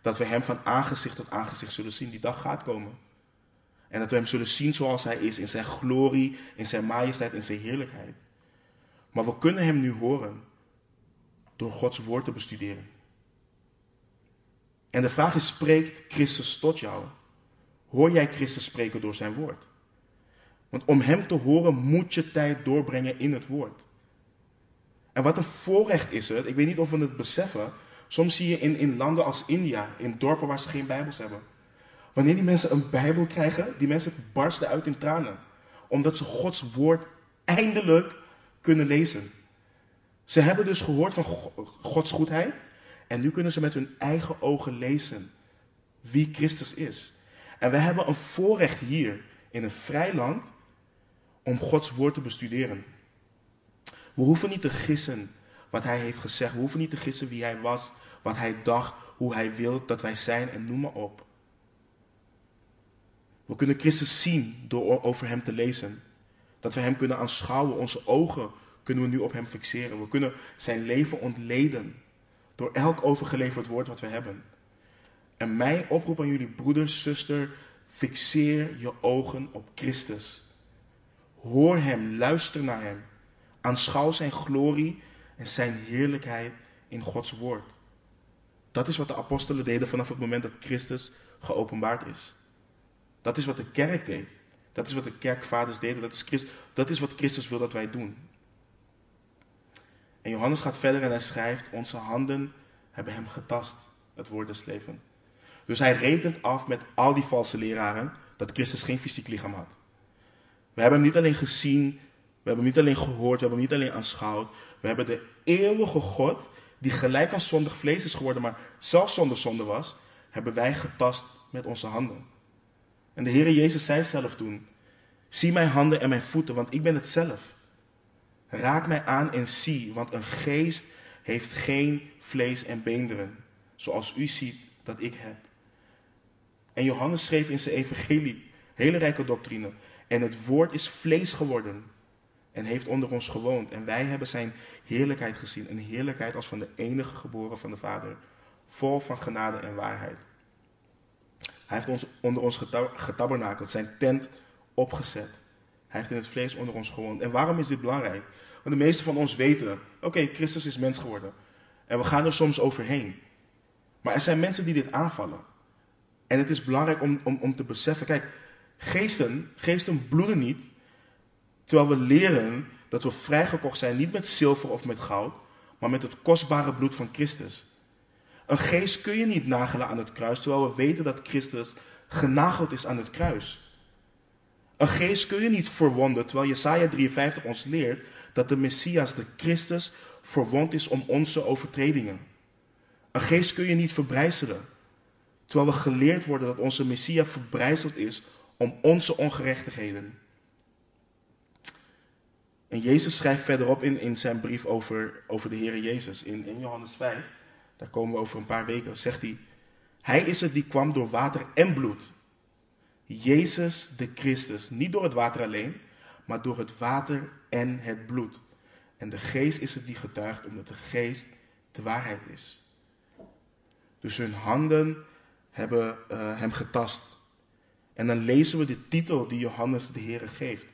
Speaker 1: dat we Hem van aangezicht tot aangezicht zullen zien. Die dag gaat komen. En dat we Hem zullen zien zoals Hij is, in Zijn glorie, in Zijn majesteit, in Zijn heerlijkheid. Maar we kunnen Hem nu horen door Gods woord te bestuderen. En de vraag is, spreekt Christus tot jou? Hoor jij Christus spreken door Zijn woord? Want om Hem te horen moet je tijd doorbrengen in het woord. En wat een voorrecht is het, ik weet niet of we het beseffen, soms zie je in, in landen als India, in dorpen waar ze geen Bijbels hebben. Wanneer die mensen een Bijbel krijgen, die mensen barsten uit in tranen. Omdat ze Gods woord eindelijk kunnen lezen. Ze hebben dus gehoord van Gods goedheid. En nu kunnen ze met hun eigen ogen lezen wie Christus is. En we hebben een voorrecht hier in een vrij land om Gods woord te bestuderen. We hoeven niet te gissen wat hij heeft gezegd. We hoeven niet te gissen wie hij was, wat hij dacht, hoe hij wil dat wij zijn en noem maar op. We kunnen Christus zien door over hem te lezen. Dat we hem kunnen aanschouwen. Onze ogen kunnen we nu op hem fixeren. We kunnen zijn leven ontleden door elk overgeleverd woord wat we hebben. En mijn oproep aan jullie broeders, zuster, fixeer je ogen op Christus. Hoor hem, luister naar hem. Aanschouw zijn glorie en zijn heerlijkheid in Gods woord. Dat is wat de apostelen deden vanaf het moment dat Christus geopenbaard is. Dat is wat de kerk deed. Dat is wat de kerkvaders deden. Dat is, Christus, dat is wat Christus wil dat wij doen. En Johannes gaat verder en hij schrijft: Onze handen hebben hem getast, het woord des leven. Dus hij rekent af met al die valse leraren dat Christus geen fysiek lichaam had. We hebben hem niet alleen gezien, we hebben hem niet alleen gehoord, we hebben hem niet alleen aanschouwd. We hebben de eeuwige God, die gelijk aan zondig vlees is geworden, maar zelfs zonder zonde was, hebben wij getast met onze handen. En de Heere Jezus zei zelf toen, zie mijn handen en mijn voeten, want ik ben het zelf. Raak mij aan en zie, want een geest heeft geen vlees en beenderen, zoals u ziet dat ik heb. En Johannes schreef in zijn evangelie, hele rijke doctrine, en het woord is vlees geworden en heeft onder ons gewoond. En wij hebben zijn heerlijkheid gezien, een heerlijkheid als van de enige geboren van de Vader, vol van genade en waarheid. Hij heeft ons onder ons getabernakeld, zijn tent opgezet. Hij heeft in het vlees onder ons gewoond. En waarom is dit belangrijk? Want de meeste van ons weten, oké, Christus is mens geworden. En we gaan er soms overheen. Maar er zijn mensen die dit aanvallen. En het is belangrijk om, om, om te beseffen, kijk, geesten, geesten bloeden niet, terwijl we leren dat we vrijgekocht zijn, niet met zilver of met goud, maar met het kostbare bloed van Christus. Een geest kun je niet nagelen aan het kruis, terwijl we weten dat Christus genageld is aan het kruis. Een geest kun je niet verwonden, terwijl Jesaja 53 ons leert dat de Messias, de Christus, verwond is om onze overtredingen. Een geest kun je niet verbrijzelen, terwijl we geleerd worden dat onze Messias verbrijzeld is om onze ongerechtigheden. En Jezus schrijft verderop in, in zijn brief over, over de Heer Jezus, in, in Johannes 5, daar komen we over een paar weken, zegt hij, Hij is het die kwam door water en bloed Jezus de Christus. Niet door het water alleen, maar door het water en het bloed. En de geest is het die getuigt, omdat de geest de waarheid is. Dus hun handen hebben uh, hem getast. En dan lezen we de titel die Johannes de Heer geeft.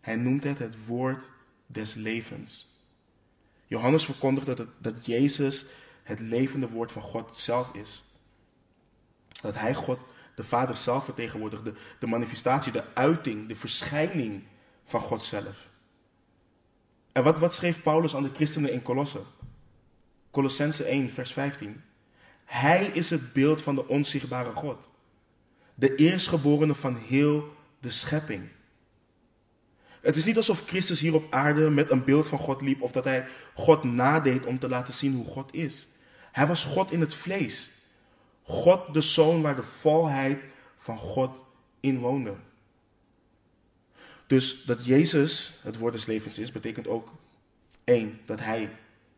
Speaker 1: Hij noemt het het woord des levens. Johannes verkondigt dat, dat Jezus het levende woord van God zelf is. Dat hij God de Vader zelf vertegenwoordigt, de, de manifestatie, de uiting, de verschijning van God zelf. En wat, wat schreef Paulus aan de christenen in Colosse? Colossense 1, vers 15. Hij is het beeld van de onzichtbare God. De eerstgeborene van heel de schepping. Het is niet alsof Christus hier op aarde met een beeld van God liep of dat hij God nadeed om te laten zien hoe God is. Hij was God in het vlees. God de Zoon waar de volheid van God in woonde. Dus dat Jezus het woord des levens is, betekent ook één, dat Hij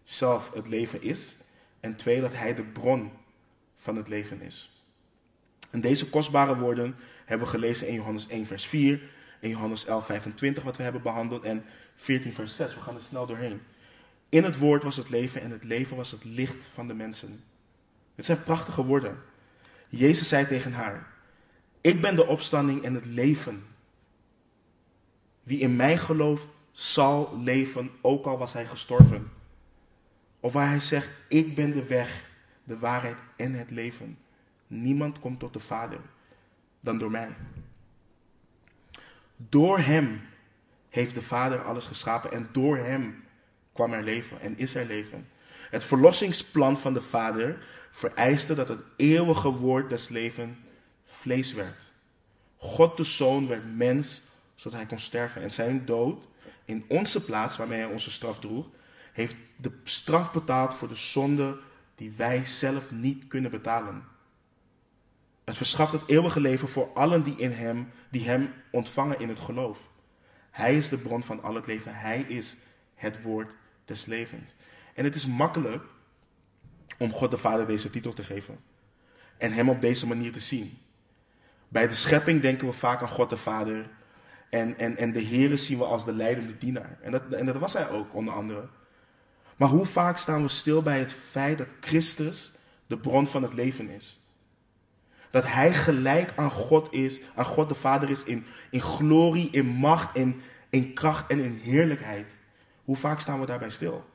Speaker 1: zelf het leven is. En twee, dat Hij de bron van het leven is. En deze kostbare woorden hebben we gelezen in Johannes 1, vers 4, in Johannes 11, 25, wat we hebben behandeld, en 14, vers 6. We gaan er snel doorheen. In het woord was het leven en het leven was het licht van de mensen. Het zijn prachtige woorden. Jezus zei tegen haar: Ik ben de opstanding en het leven. Wie in mij gelooft, zal leven, ook al was hij gestorven. Of waar hij zegt: Ik ben de weg, de waarheid en het leven. Niemand komt tot de Vader dan door mij. Door hem heeft de Vader alles geschapen en door hem kwam er leven en is er leven. Het verlossingsplan van de Vader vereiste dat het eeuwige woord des levens vlees werd. God de Zoon werd mens zodat hij kon sterven. En zijn dood in onze plaats, waarmee hij onze straf droeg, heeft de straf betaald voor de zonde die wij zelf niet kunnen betalen. Het verschaft het eeuwige leven voor allen die, in hem, die hem ontvangen in het geloof. Hij is de bron van al het leven. Hij is het woord des levens. En het is makkelijk om God de Vader deze titel te geven. En hem op deze manier te zien. Bij de schepping denken we vaak aan God de Vader. En, en, en de Heer zien we als de leidende dienaar. En dat, en dat was hij ook, onder andere. Maar hoe vaak staan we stil bij het feit dat Christus de bron van het leven is? Dat hij gelijk aan God is, aan God de Vader is in, in glorie, in macht, in, in kracht en in heerlijkheid. Hoe vaak staan we daarbij stil?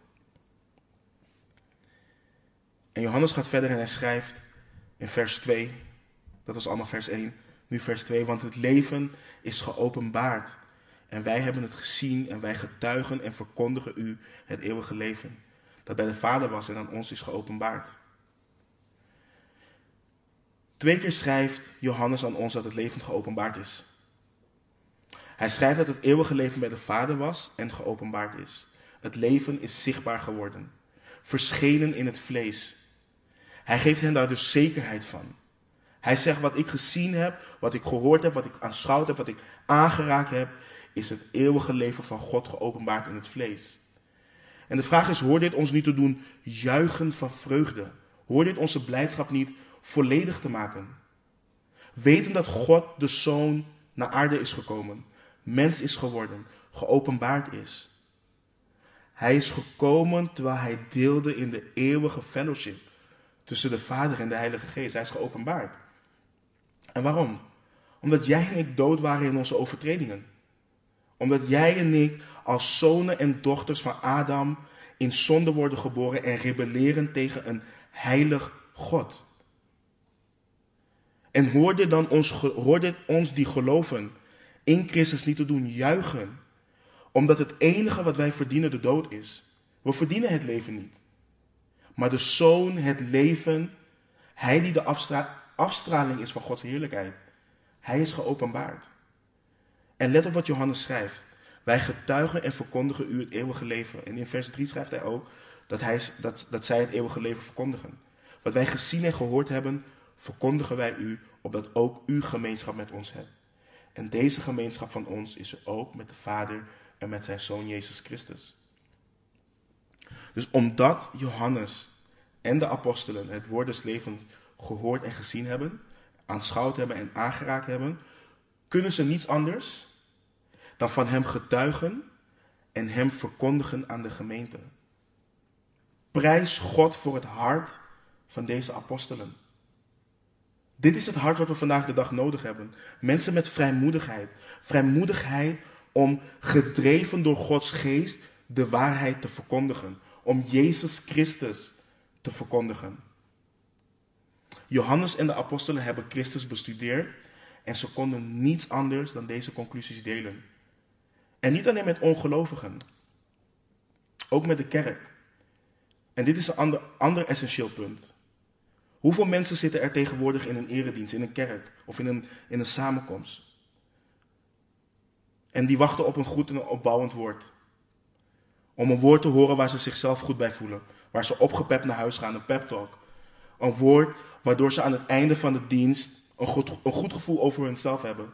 Speaker 1: En Johannes gaat verder en hij schrijft in vers 2, dat was allemaal vers 1, nu vers 2, want het leven is geopenbaard. En wij hebben het gezien en wij getuigen en verkondigen u het eeuwige leven. Dat bij de Vader was en aan ons is geopenbaard. Twee keer schrijft Johannes aan ons dat het leven geopenbaard is. Hij schrijft dat het eeuwige leven bij de Vader was en geopenbaard is. Het leven is zichtbaar geworden, verschenen in het vlees. Hij geeft hen daar dus zekerheid van. Hij zegt wat ik gezien heb, wat ik gehoord heb, wat ik aanschouwd heb, wat ik aangeraakt heb, is het eeuwige leven van God geopenbaard in het vlees. En de vraag is, hoort dit ons niet te doen juichen van vreugde? Hoort dit onze blijdschap niet volledig te maken? Weten dat God de Zoon naar aarde is gekomen, mens is geworden, geopenbaard is. Hij is gekomen terwijl hij deelde in de eeuwige fellowship tussen de Vader en de Heilige Geest. Hij is geopenbaard. En waarom? Omdat jij en ik dood waren in onze overtredingen. Omdat jij en ik als zonen en dochters van Adam in zonde worden geboren en rebelleren tegen een heilig God. En hoorde dan ons, hoorde ons die geloven in Christus niet te doen juichen, omdat het enige wat wij verdienen de dood is. We verdienen het leven niet. Maar de Zoon, het leven, Hij die de afstraling is van Gods heerlijkheid, Hij is geopenbaard. En let op wat Johannes schrijft. Wij getuigen en verkondigen u het eeuwige leven. En in vers 3 schrijft hij ook dat, hij, dat, dat zij het eeuwige leven verkondigen. Wat wij gezien en gehoord hebben, verkondigen wij u, opdat ook u gemeenschap met ons hebt. En deze gemeenschap van ons is er ook met de Vader en met zijn Zoon Jezus Christus. Dus omdat Johannes en de apostelen het woord des levens gehoord en gezien hebben, aanschouwd hebben en aangeraakt hebben, kunnen ze niets anders dan van hem getuigen en hem verkondigen aan de gemeente. Prijs God voor het hart van deze apostelen. Dit is het hart wat we vandaag de dag nodig hebben. Mensen met vrijmoedigheid. Vrijmoedigheid om gedreven door Gods geest de waarheid te verkondigen. Om Jezus Christus te verkondigen. Johannes en de apostelen hebben Christus bestudeerd en ze konden niets anders dan deze conclusies delen. En niet alleen met ongelovigen, ook met de kerk. En dit is een ander, essentieel punt. Hoeveel mensen zitten er tegenwoordig in een eredienst, in een kerk of in een, in een samenkomst? En die wachten op een goed en opbouwend woord. Om een woord te horen waar ze zichzelf goed bij voelen. Waar ze opgepept naar huis gaan, een pep talk. Een woord waardoor ze aan het einde van de dienst een goed, een goed gevoel over hunzelf hebben.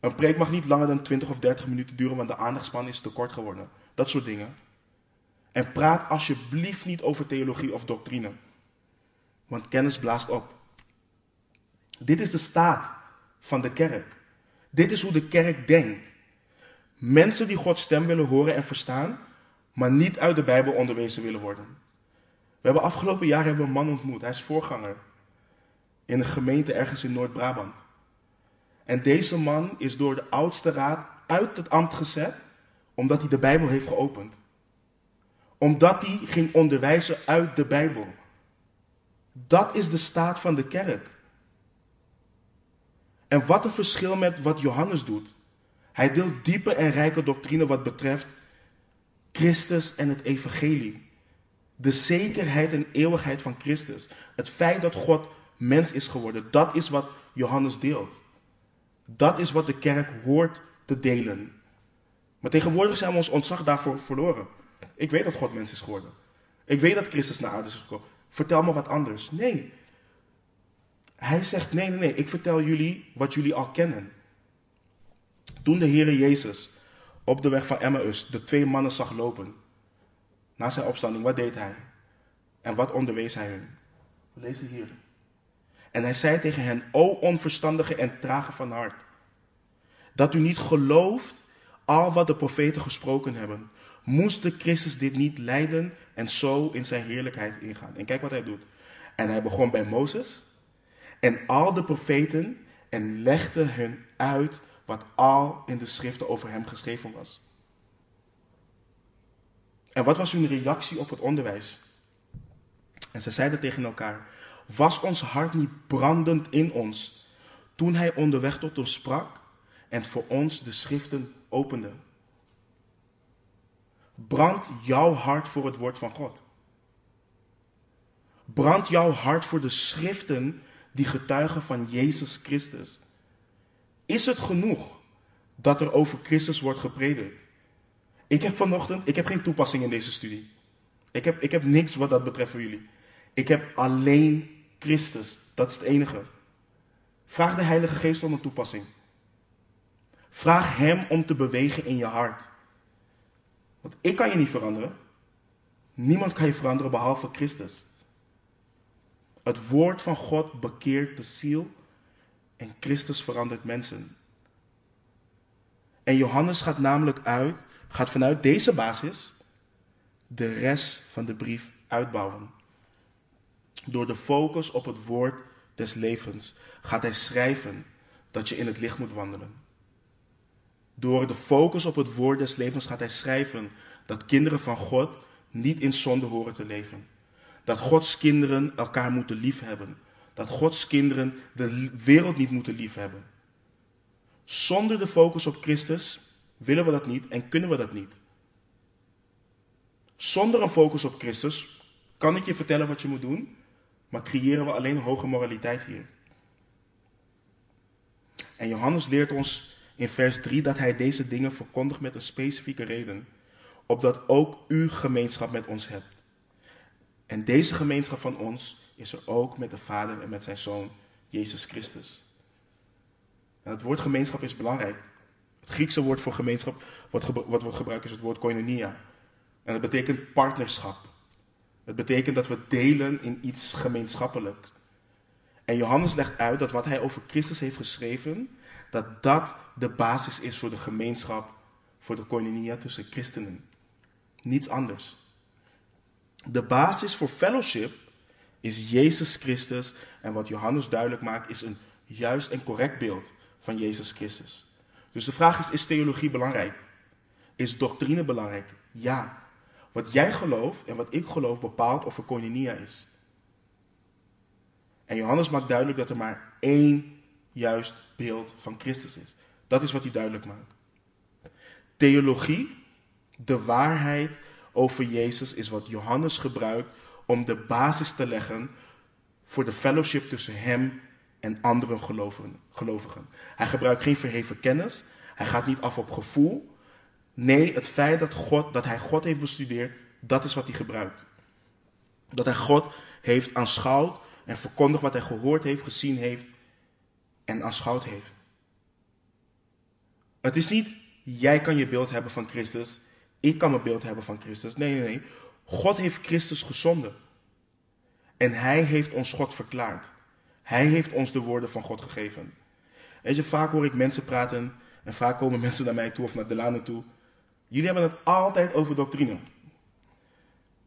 Speaker 1: Een preek mag niet langer dan 20 of 30 minuten duren, want de aandachtspan is te kort geworden. Dat soort dingen. En praat alsjeblieft niet over theologie of doctrine. Want kennis blaast op. Dit is de staat van de kerk. Dit is hoe de kerk denkt. Mensen die Gods stem willen horen en verstaan, maar niet uit de Bijbel onderwezen willen worden. We hebben afgelopen jaar hebben we een man ontmoet. Hij is voorganger in een gemeente ergens in Noord-Brabant. En deze man is door de oudste raad uit het ambt gezet omdat hij de Bijbel heeft geopend. Omdat hij ging onderwijzen uit de Bijbel. Dat is de staat van de kerk. En wat een verschil met wat Johannes doet. Hij deelt diepe en rijke doctrine wat betreft Christus en het evangelie. De zekerheid en eeuwigheid van Christus. Het feit dat God mens is geworden. Dat is wat Johannes deelt. Dat is wat de kerk hoort te delen. Maar tegenwoordig zijn we ons ontzag daarvoor verloren. Ik weet dat God mens is geworden. Ik weet dat Christus naar aarde is gekomen. Vertel me wat anders. Nee. Hij zegt: nee, nee, nee. Ik vertel jullie wat jullie al kennen. Toen de Heere Jezus op de weg van Emmaus de twee mannen zag lopen, na zijn opstanding, wat deed hij? En wat onderwees hij hun? We lezen hier. En hij zei tegen hen, o onverstandige en trage van hart, dat u niet gelooft al wat de profeten gesproken hebben. Moest de Christus dit niet lijden en zo in zijn heerlijkheid ingaan? En kijk wat hij doet. En hij begon bij Mozes en al de profeten en legde hun uit wat al in de schriften over hem geschreven was. En wat was hun reactie op het onderwijs? En ze zeiden tegen elkaar: Was ons hart niet brandend in ons toen hij onderweg tot ons sprak en voor ons de schriften opende? Brand jouw hart voor het woord van God. Brand jouw hart voor de schriften die getuigen van Jezus Christus. Is het genoeg dat er over Christus wordt gepredikt? Ik heb vanochtend, ik heb geen toepassing in deze studie. Ik heb, ik heb niks wat dat betreft voor jullie. Ik heb alleen Christus. Dat is het enige. Vraag de Heilige Geest om een toepassing. Vraag Hem om te bewegen in je hart. Want ik kan je niet veranderen. Niemand kan je veranderen behalve Christus. Het woord van God bekeert de ziel en Christus verandert mensen. En Johannes gaat namelijk uit, gaat vanuit deze basis de rest van de brief uitbouwen. Door de focus op het woord des levens gaat hij schrijven dat je in het licht moet wandelen. Door de focus op het woord des levens gaat hij schrijven dat kinderen van God niet in zonde horen te leven. Dat Gods kinderen elkaar moeten liefhebben. Dat Gods kinderen de wereld niet moeten liefhebben. Zonder de focus op Christus willen we dat niet en kunnen we dat niet. Zonder een focus op Christus kan ik je vertellen wat je moet doen, maar creëren we alleen hoge moraliteit hier. En Johannes leert ons in vers 3 dat hij deze dingen verkondigt met een specifieke reden, opdat ook u gemeenschap met ons hebt. En deze gemeenschap van ons is er ook met de Vader en met zijn Zoon, Jezus Christus. Het woord gemeenschap is belangrijk. Het Griekse woord voor gemeenschap, wat, wat wordt gebruikt, is het woord koinonia. En dat betekent partnerschap. Het betekent dat we delen in iets gemeenschappelijks. En Johannes legt uit dat wat hij over Christus heeft geschreven, dat dat de basis is voor de gemeenschap, voor de koinonia tussen christenen. Niets anders. De basis voor fellowship is Jezus Christus. En wat Johannes duidelijk maakt, is een juist en correct beeld van Jezus Christus. Dus de vraag is: is theologie belangrijk? Is doctrine belangrijk? Ja. Wat jij gelooft en wat ik geloof bepaalt of er koinonia is. En Johannes maakt duidelijk dat er maar één juist beeld van Christus is. Dat is wat hij duidelijk maakt. Theologie, de waarheid over Jezus, is wat Johannes gebruikt om de basis te leggen voor de fellowship tussen hem en andere gelovigen. Hij gebruikt geen verheven kennis. Hij gaat niet af op gevoel. Nee, het feit dat, God, dat hij God heeft bestudeerd, dat is wat hij gebruikt. Dat hij God heeft aanschouwd en verkondigd wat hij gehoord heeft, gezien heeft en aanschouwd heeft. Het is niet, jij kan je beeld hebben van Christus, ik kan mijn beeld hebben van Christus. Nee, nee, nee. God heeft Christus gezonden. En hij heeft ons God verklaard. Hij heeft ons de woorden van God gegeven. Weet je, vaak hoor ik mensen praten en vaak komen mensen naar mij toe of naar Delano toe. Jullie hebben het altijd over doctrine.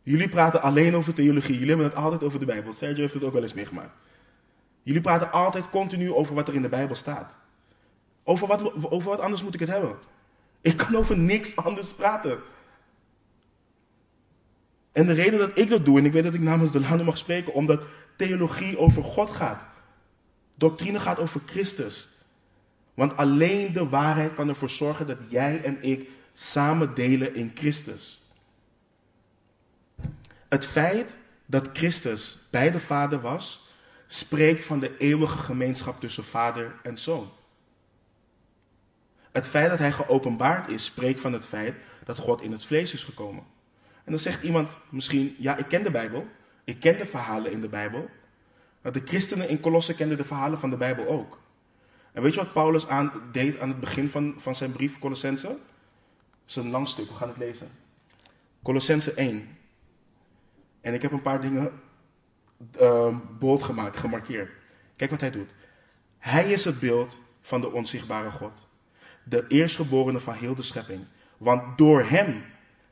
Speaker 1: Jullie praten alleen over theologie. Jullie hebben het altijd over de Bijbel. Sergio heeft het ook wel eens meegemaakt. Jullie praten altijd continu over wat er in de Bijbel staat. Over wat, over wat anders moet ik het hebben? Ik kan over niks anders praten. En de reden dat ik dat doe, en ik weet dat ik namens de landen mag spreken, omdat theologie over God gaat. Doctrine gaat over Christus. Want alleen de waarheid kan ervoor zorgen dat jij en ik samen delen in Christus. Het feit dat Christus bij de Vader was, spreekt van de eeuwige gemeenschap tussen Vader en Zoon. Het feit dat hij geopenbaard is, spreekt van het feit dat God in het vlees is gekomen. En dan zegt iemand misschien, ja, ik ken de Bijbel, ik ken de verhalen in de Bijbel. Maar de christenen in Colosse kenden de verhalen van de Bijbel ook. En weet je wat Paulus aan, deed aan het begin van, van zijn brief Colossense? Dat is een lang stuk, we gaan het lezen. Colossense 1. En ik heb een paar dingen bold gemaakt, gemarkeerd. Kijk wat hij doet. Hij is het beeld van de onzichtbare God. De eerstgeborene van heel de schepping. Want door hem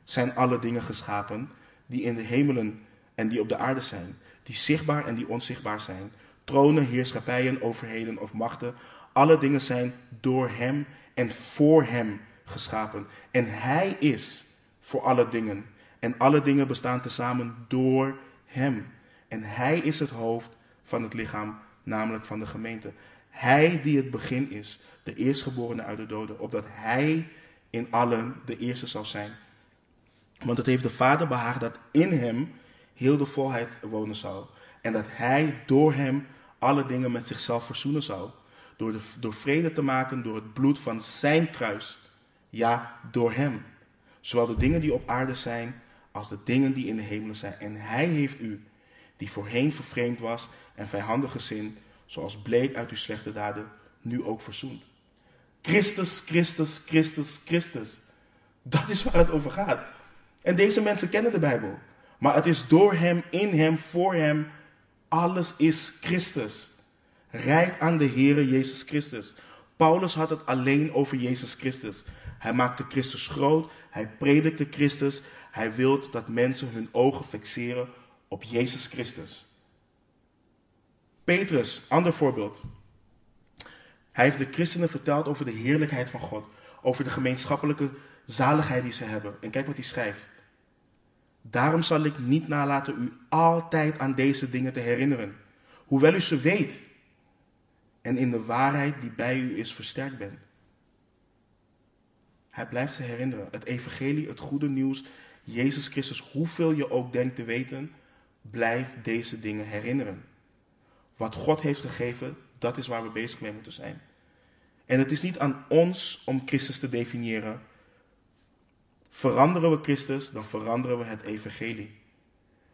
Speaker 1: zijn alle dingen geschapen die in de hemelen en die op de aarde zijn. Die zichtbaar en die onzichtbaar zijn. Tronen, heerschappijen, overheden of machten. Alle dingen zijn door hem en voor hem geschapen. En hij is voor alle dingen. En alle dingen bestaan tezamen door hem. En hij is het hoofd van het lichaam, namelijk van de gemeente. Hij die het begin is, de eerstgeborene uit de doden, opdat hij in allen de eerste zal zijn. Want het heeft de Vader behaagd dat in hem heel de volheid wonen zou. En dat hij door hem alle dingen met zichzelf verzoenen zou. Door, de, door vrede te maken door het bloed van zijn kruis. Ja, door hem. Zowel de dingen die op aarde zijn als de dingen die in de hemelen zijn. En hij heeft u, die voorheen vervreemd was en vijandig gezind, zoals bleek uit uw slechte daden, nu ook verzoend. Christus, Christus, Christus, Christus. Dat is waar het over gaat. En deze mensen kennen de Bijbel. Maar het is door Hem, in Hem, voor Hem. Alles is Christus. Rijk aan de Heere Jezus Christus. Paulus had het alleen over Jezus Christus. Hij maakte Christus groot. Hij predikte Christus. Hij wil dat mensen hun ogen fixeren op Jezus Christus. Petrus, ander voorbeeld. Hij heeft de christenen verteld over de heerlijkheid van God. Over de gemeenschappelijke zaligheid die ze hebben. En kijk wat hij schrijft. Daarom zal ik niet nalaten u altijd aan deze dingen te herinneren, hoewel u ze weet en in de waarheid die bij u is versterkt bent. Hij blijft ze herinneren. Het evangelie, het goede nieuws, Jezus Christus, hoeveel je ook denkt te weten, blijf deze dingen herinneren. Wat God heeft gegeven, dat is waar we bezig mee moeten zijn. En het is niet aan ons om Christus te definiëren, Veranderen we Christus, dan veranderen we het evangelie.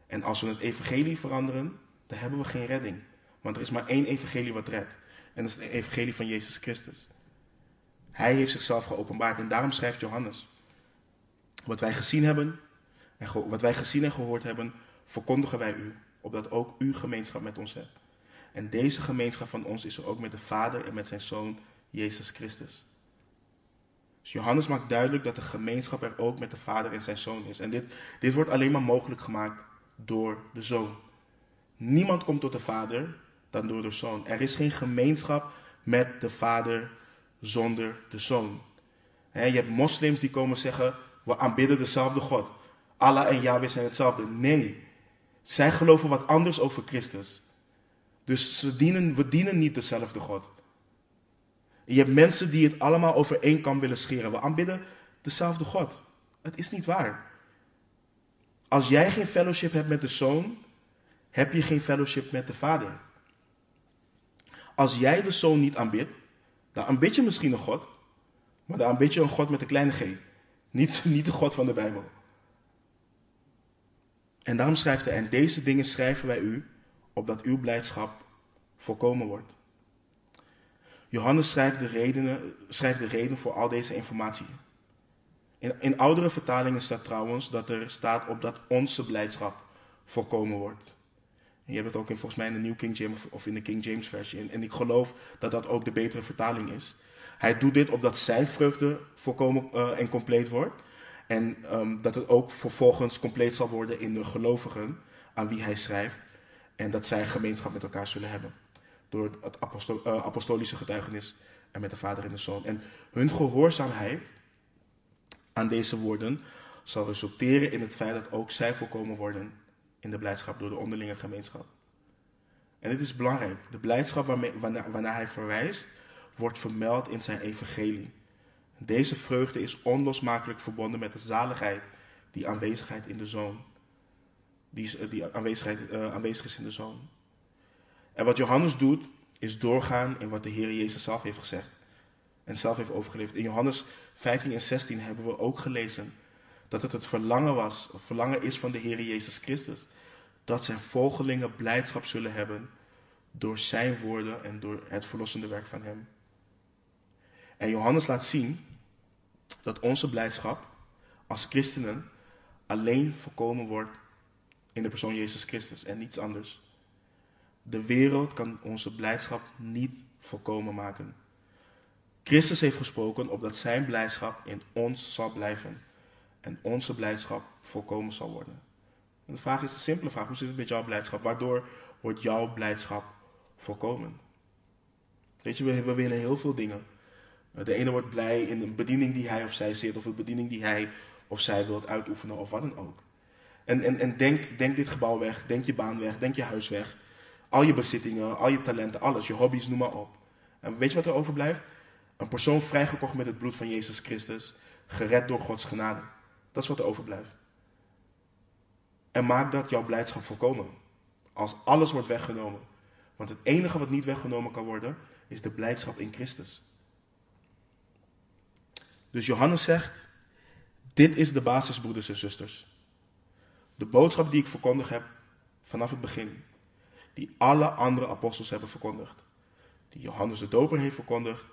Speaker 1: En als we het evangelie veranderen, dan hebben we geen redding. Want er is maar één evangelie wat redt. En dat is het evangelie van Jezus Christus. Hij heeft zichzelf geopenbaard en daarom schrijft Johannes. Wat wij gezien hebben, en wat wij gezien en gehoord hebben, verkondigen wij u, opdat ook u gemeenschap met ons hebt. En deze gemeenschap van ons is er ook met de Vader en met zijn Zoon, Jezus Christus. Dus Johannes maakt duidelijk dat de gemeenschap er ook met de Vader en zijn Zoon is. En dit, dit wordt alleen maar mogelijk gemaakt door de Zoon. Niemand komt tot de Vader dan door de Zoon. Er is geen gemeenschap met de Vader zonder de Zoon. je hebt moslims die komen zeggen, we aanbidden dezelfde God. Allah en Yahweh zijn hetzelfde. Nee, zij geloven wat anders over Christus. Dus ze dienen, we dienen niet dezelfde God. Je hebt mensen die het allemaal over één kam willen scheren. We aanbidden dezelfde God. Het is niet waar. Als jij geen fellowship hebt met de zoon, heb je geen fellowship met de vader. Als jij de zoon niet aanbidt, dan aanbid je misschien een God, maar dan aanbid je een God met een kleine g. Niet, niet de God van de Bijbel. En daarom schrijft hij, en deze dingen schrijven wij u, opdat uw blijdschap volkomen wordt. Johannes schrijft de, redenen, schrijft de reden voor al deze informatie. In, in oudere vertalingen staat trouwens dat er staat op dat onze blijdschap voorkomen wordt. En je hebt het ook in, volgens mij in de New King James of in de King James versie. En ik geloof dat dat ook de betere vertaling is. Hij doet dit opdat zijn vreugde volkomen uh, en compleet wordt. En ehm, dat het ook vervolgens compleet zal worden in de gelovigen aan wie hij schrijft. En dat zij gemeenschap met elkaar zullen hebben. Door het eh, apostolische getuigenis en met de Vader en de Zoon. En hun gehoorzaamheid aan deze woorden zal resulteren in het feit dat ook zij volkomen worden in de blijdschap door de onderlinge gemeenschap. En dit is belangrijk. De blijdschap waarna hij verwijst, wordt vermeld in zijn evangelie. Deze vreugde is onlosmakelijk verbonden met de zaligheid die aanwezigheid in de zoon. Die, die aanwezigheid, uh, aanwezig is in de zoon. En wat Johannes doet, is doorgaan in wat de Heer Jezus zelf heeft gezegd. En zelf heeft overgeleverd. In Johannes 15 en 16 hebben we ook gelezen dat het het verlangen was, of verlangen is van de Heer Jezus Christus. Dat zijn volgelingen blijdschap zullen hebben door zijn woorden en door het verlossende werk van hem. En Johannes laat zien dat onze blijdschap als christenen alleen voorkomen wordt in de persoon Jezus Christus en niets anders. De wereld kan onze blijdschap niet volkomen maken. Christus heeft gesproken opdat zijn blijdschap in ons zal blijven en onze blijdschap volkomen zal worden. En de vraag is een simpele vraag: hoe zit het met jouw blijdschap? Waardoor wordt jouw blijdschap volkomen? Weet je, we willen heel veel dingen. De ene wordt blij in een bediening die hij of zij zit, of een bediening die hij of zij wilt uitoefenen, of wat dan ook. En, en, en denk, denk dit gebouw weg, denk je baan weg, denk je huis weg. Al je bezittingen, al je talenten, alles, je hobby's, noem maar op. En weet je wat er overblijft? Een persoon vrijgekocht met het bloed van Jezus Christus, gered door Gods genade. Dat is wat er overblijft. En maak dat jouw blijdschap volkomen. Als alles wordt weggenomen. Want het enige wat niet weggenomen kan worden, is de blijdschap in Christus. Dus Johannes zegt, dit is de basis, broeders en zusters. De boodschap die ik verkondigd heb vanaf het begin, die alle andere apostels hebben verkondigd, die Johannes de Doper heeft verkondigd,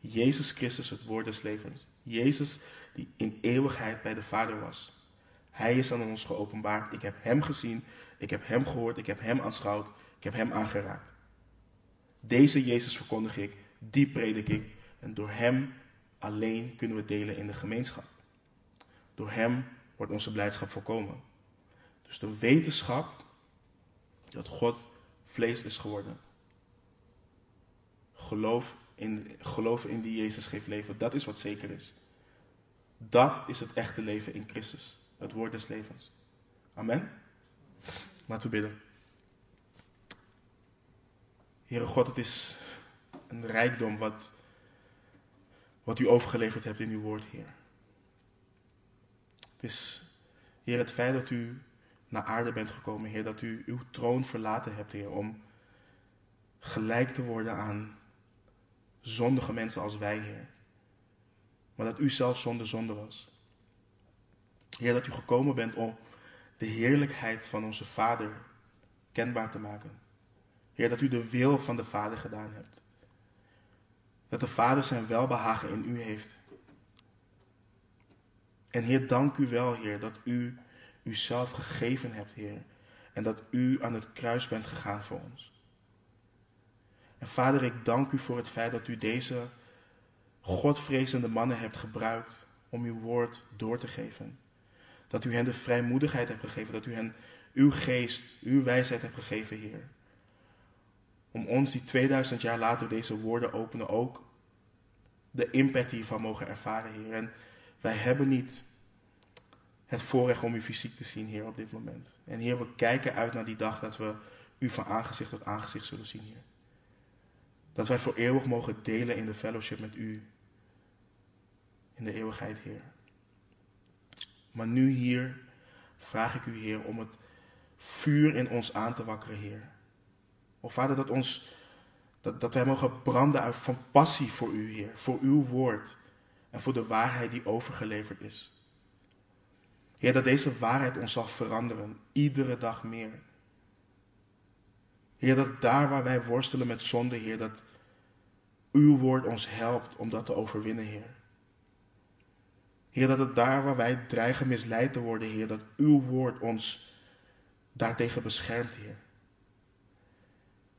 Speaker 1: Jezus Christus, het woord des levens. Jezus die in eeuwigheid bij de Vader was. Hij is aan ons geopenbaard. Ik heb Hem gezien, ik heb Hem gehoord, ik heb Hem aanschouwd, ik heb Hem aangeraakt. Deze Jezus verkondig ik, die predik ik en door Hem alleen kunnen we delen in de gemeenschap. Door Hem wordt onze blijdschap volkomen. Dus de wetenschap dat God vlees is geworden. Geloof in, geloof in die Jezus geeft leven, dat is wat zeker is. Dat is het echte leven in Christus. Het woord des levens. Amen. Laten we bidden. Heere God, het is een rijkdom wat wat u overgeleverd hebt in uw woord, Heer. Is, Heer, het feit dat u naar aarde bent gekomen, Heer, dat u uw troon verlaten hebt, Heer, om gelijk te worden aan zondige mensen als wij, Heer. Maar dat u zelf zonder zonde was. Heer, dat u gekomen bent om de heerlijkheid van onze Vader kenbaar te maken. Heer, dat u de wil van de Vader gedaan hebt. Dat de Vader zijn welbehagen in u heeft. En Heer, dank u wel, Heer, dat u uzelf gegeven hebt, Heer. En dat u aan het kruis bent gegaan voor ons. En Vader, ik dank u voor het feit dat u deze Godvrezende mannen hebt gebruikt om uw woord door te geven. Dat u hen de vrijmoedigheid hebt gegeven, dat u hen uw geest, uw wijsheid hebt gegeven, Heer om ons die 2000 jaar later deze woorden openen ook de impact hiervan mogen ervaren, Heer. En wij hebben niet het voorrecht om u fysiek te zien, Heer, op dit moment. En Heer, we kijken uit naar die dag dat we u van aangezicht tot aangezicht zullen zien, Heer. Dat wij voor eeuwig mogen delen in de fellowship met u. In de eeuwigheid, Heer. Maar nu hier vraag ik u, Heer, om het vuur in ons aan te wakkeren, Heer. O Vader, dat, ons, dat, dat wij mogen branden uit van passie voor U, Heer. Voor Uw woord en voor de waarheid die overgeleverd is. Heer, dat deze waarheid ons zal veranderen, iedere dag meer. Heer, dat daar waar wij worstelen met zonde, Heer, dat Uw woord ons helpt om dat te overwinnen, Heer. Heer, dat het daar waar wij dreigen misleid te worden, Heer, dat Uw woord ons daartegen beschermt, Heer.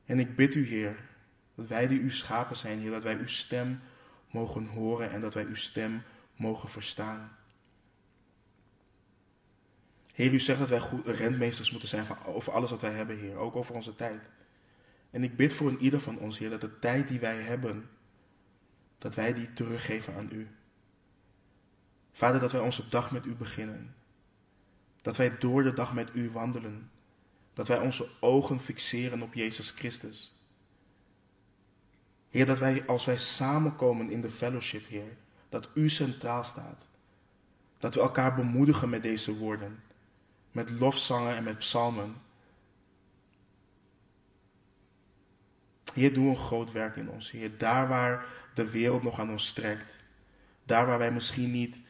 Speaker 1: En ik bid u, Heer, dat wij die uw schapen zijn, Heer, dat wij uw stem mogen horen en dat wij uw stem mogen verstaan. Heer, u zegt dat wij goed, rentmeesters moeten zijn over alles wat wij hebben, Heer. Ook over onze tijd. En ik bid voor een ieder van ons, Heer, dat de tijd die wij hebben, dat wij die teruggeven aan u. Vader, dat wij onze dag met u beginnen. Dat wij door de dag met u wandelen. Dat wij onze ogen fixeren op Jezus Christus. Heer, dat wij als wij samenkomen in de fellowship, Heer, dat u centraal staat. Dat we elkaar bemoedigen met deze woorden. Met lofzangen en met psalmen. Heer, doe een groot werk in ons, Heer. Daar waar de wereld nog aan ons strekt. Daar waar wij misschien niet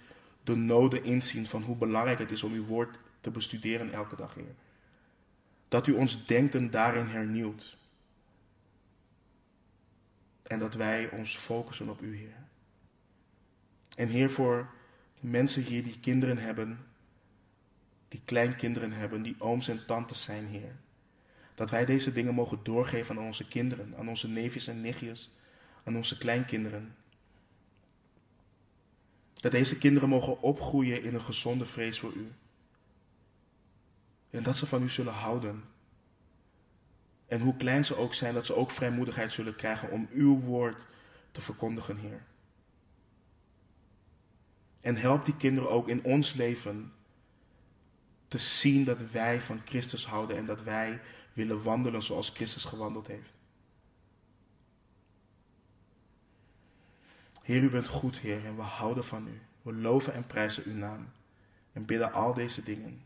Speaker 1: de noden inzien van hoe belangrijk het is om uw woord te bestuderen elke dag, Heer. Dat u ons denken daarin hernieuwt. En dat wij ons focussen op u, Heer. En Heer, voor de mensen hier die kinderen hebben, die kleinkinderen hebben, die ooms en tantes zijn, Heer. Dat wij deze dingen mogen doorgeven aan onze kinderen, aan onze neefjes en nichtjes, aan onze kleinkinderen. Dat deze kinderen mogen opgroeien in een gezonde vrees voor u. En dat ze van u zullen houden. En hoe klein ze ook zijn, dat ze ook vrijmoedigheid zullen krijgen om uw woord te verkondigen, Heer. En help die kinderen ook in ons leven te zien dat wij van Christus houden en dat wij willen wandelen zoals Christus gewandeld heeft. Heer, u bent goed, Heer, en we houden van u. We loven en prijzen uw naam en bidden al deze dingen.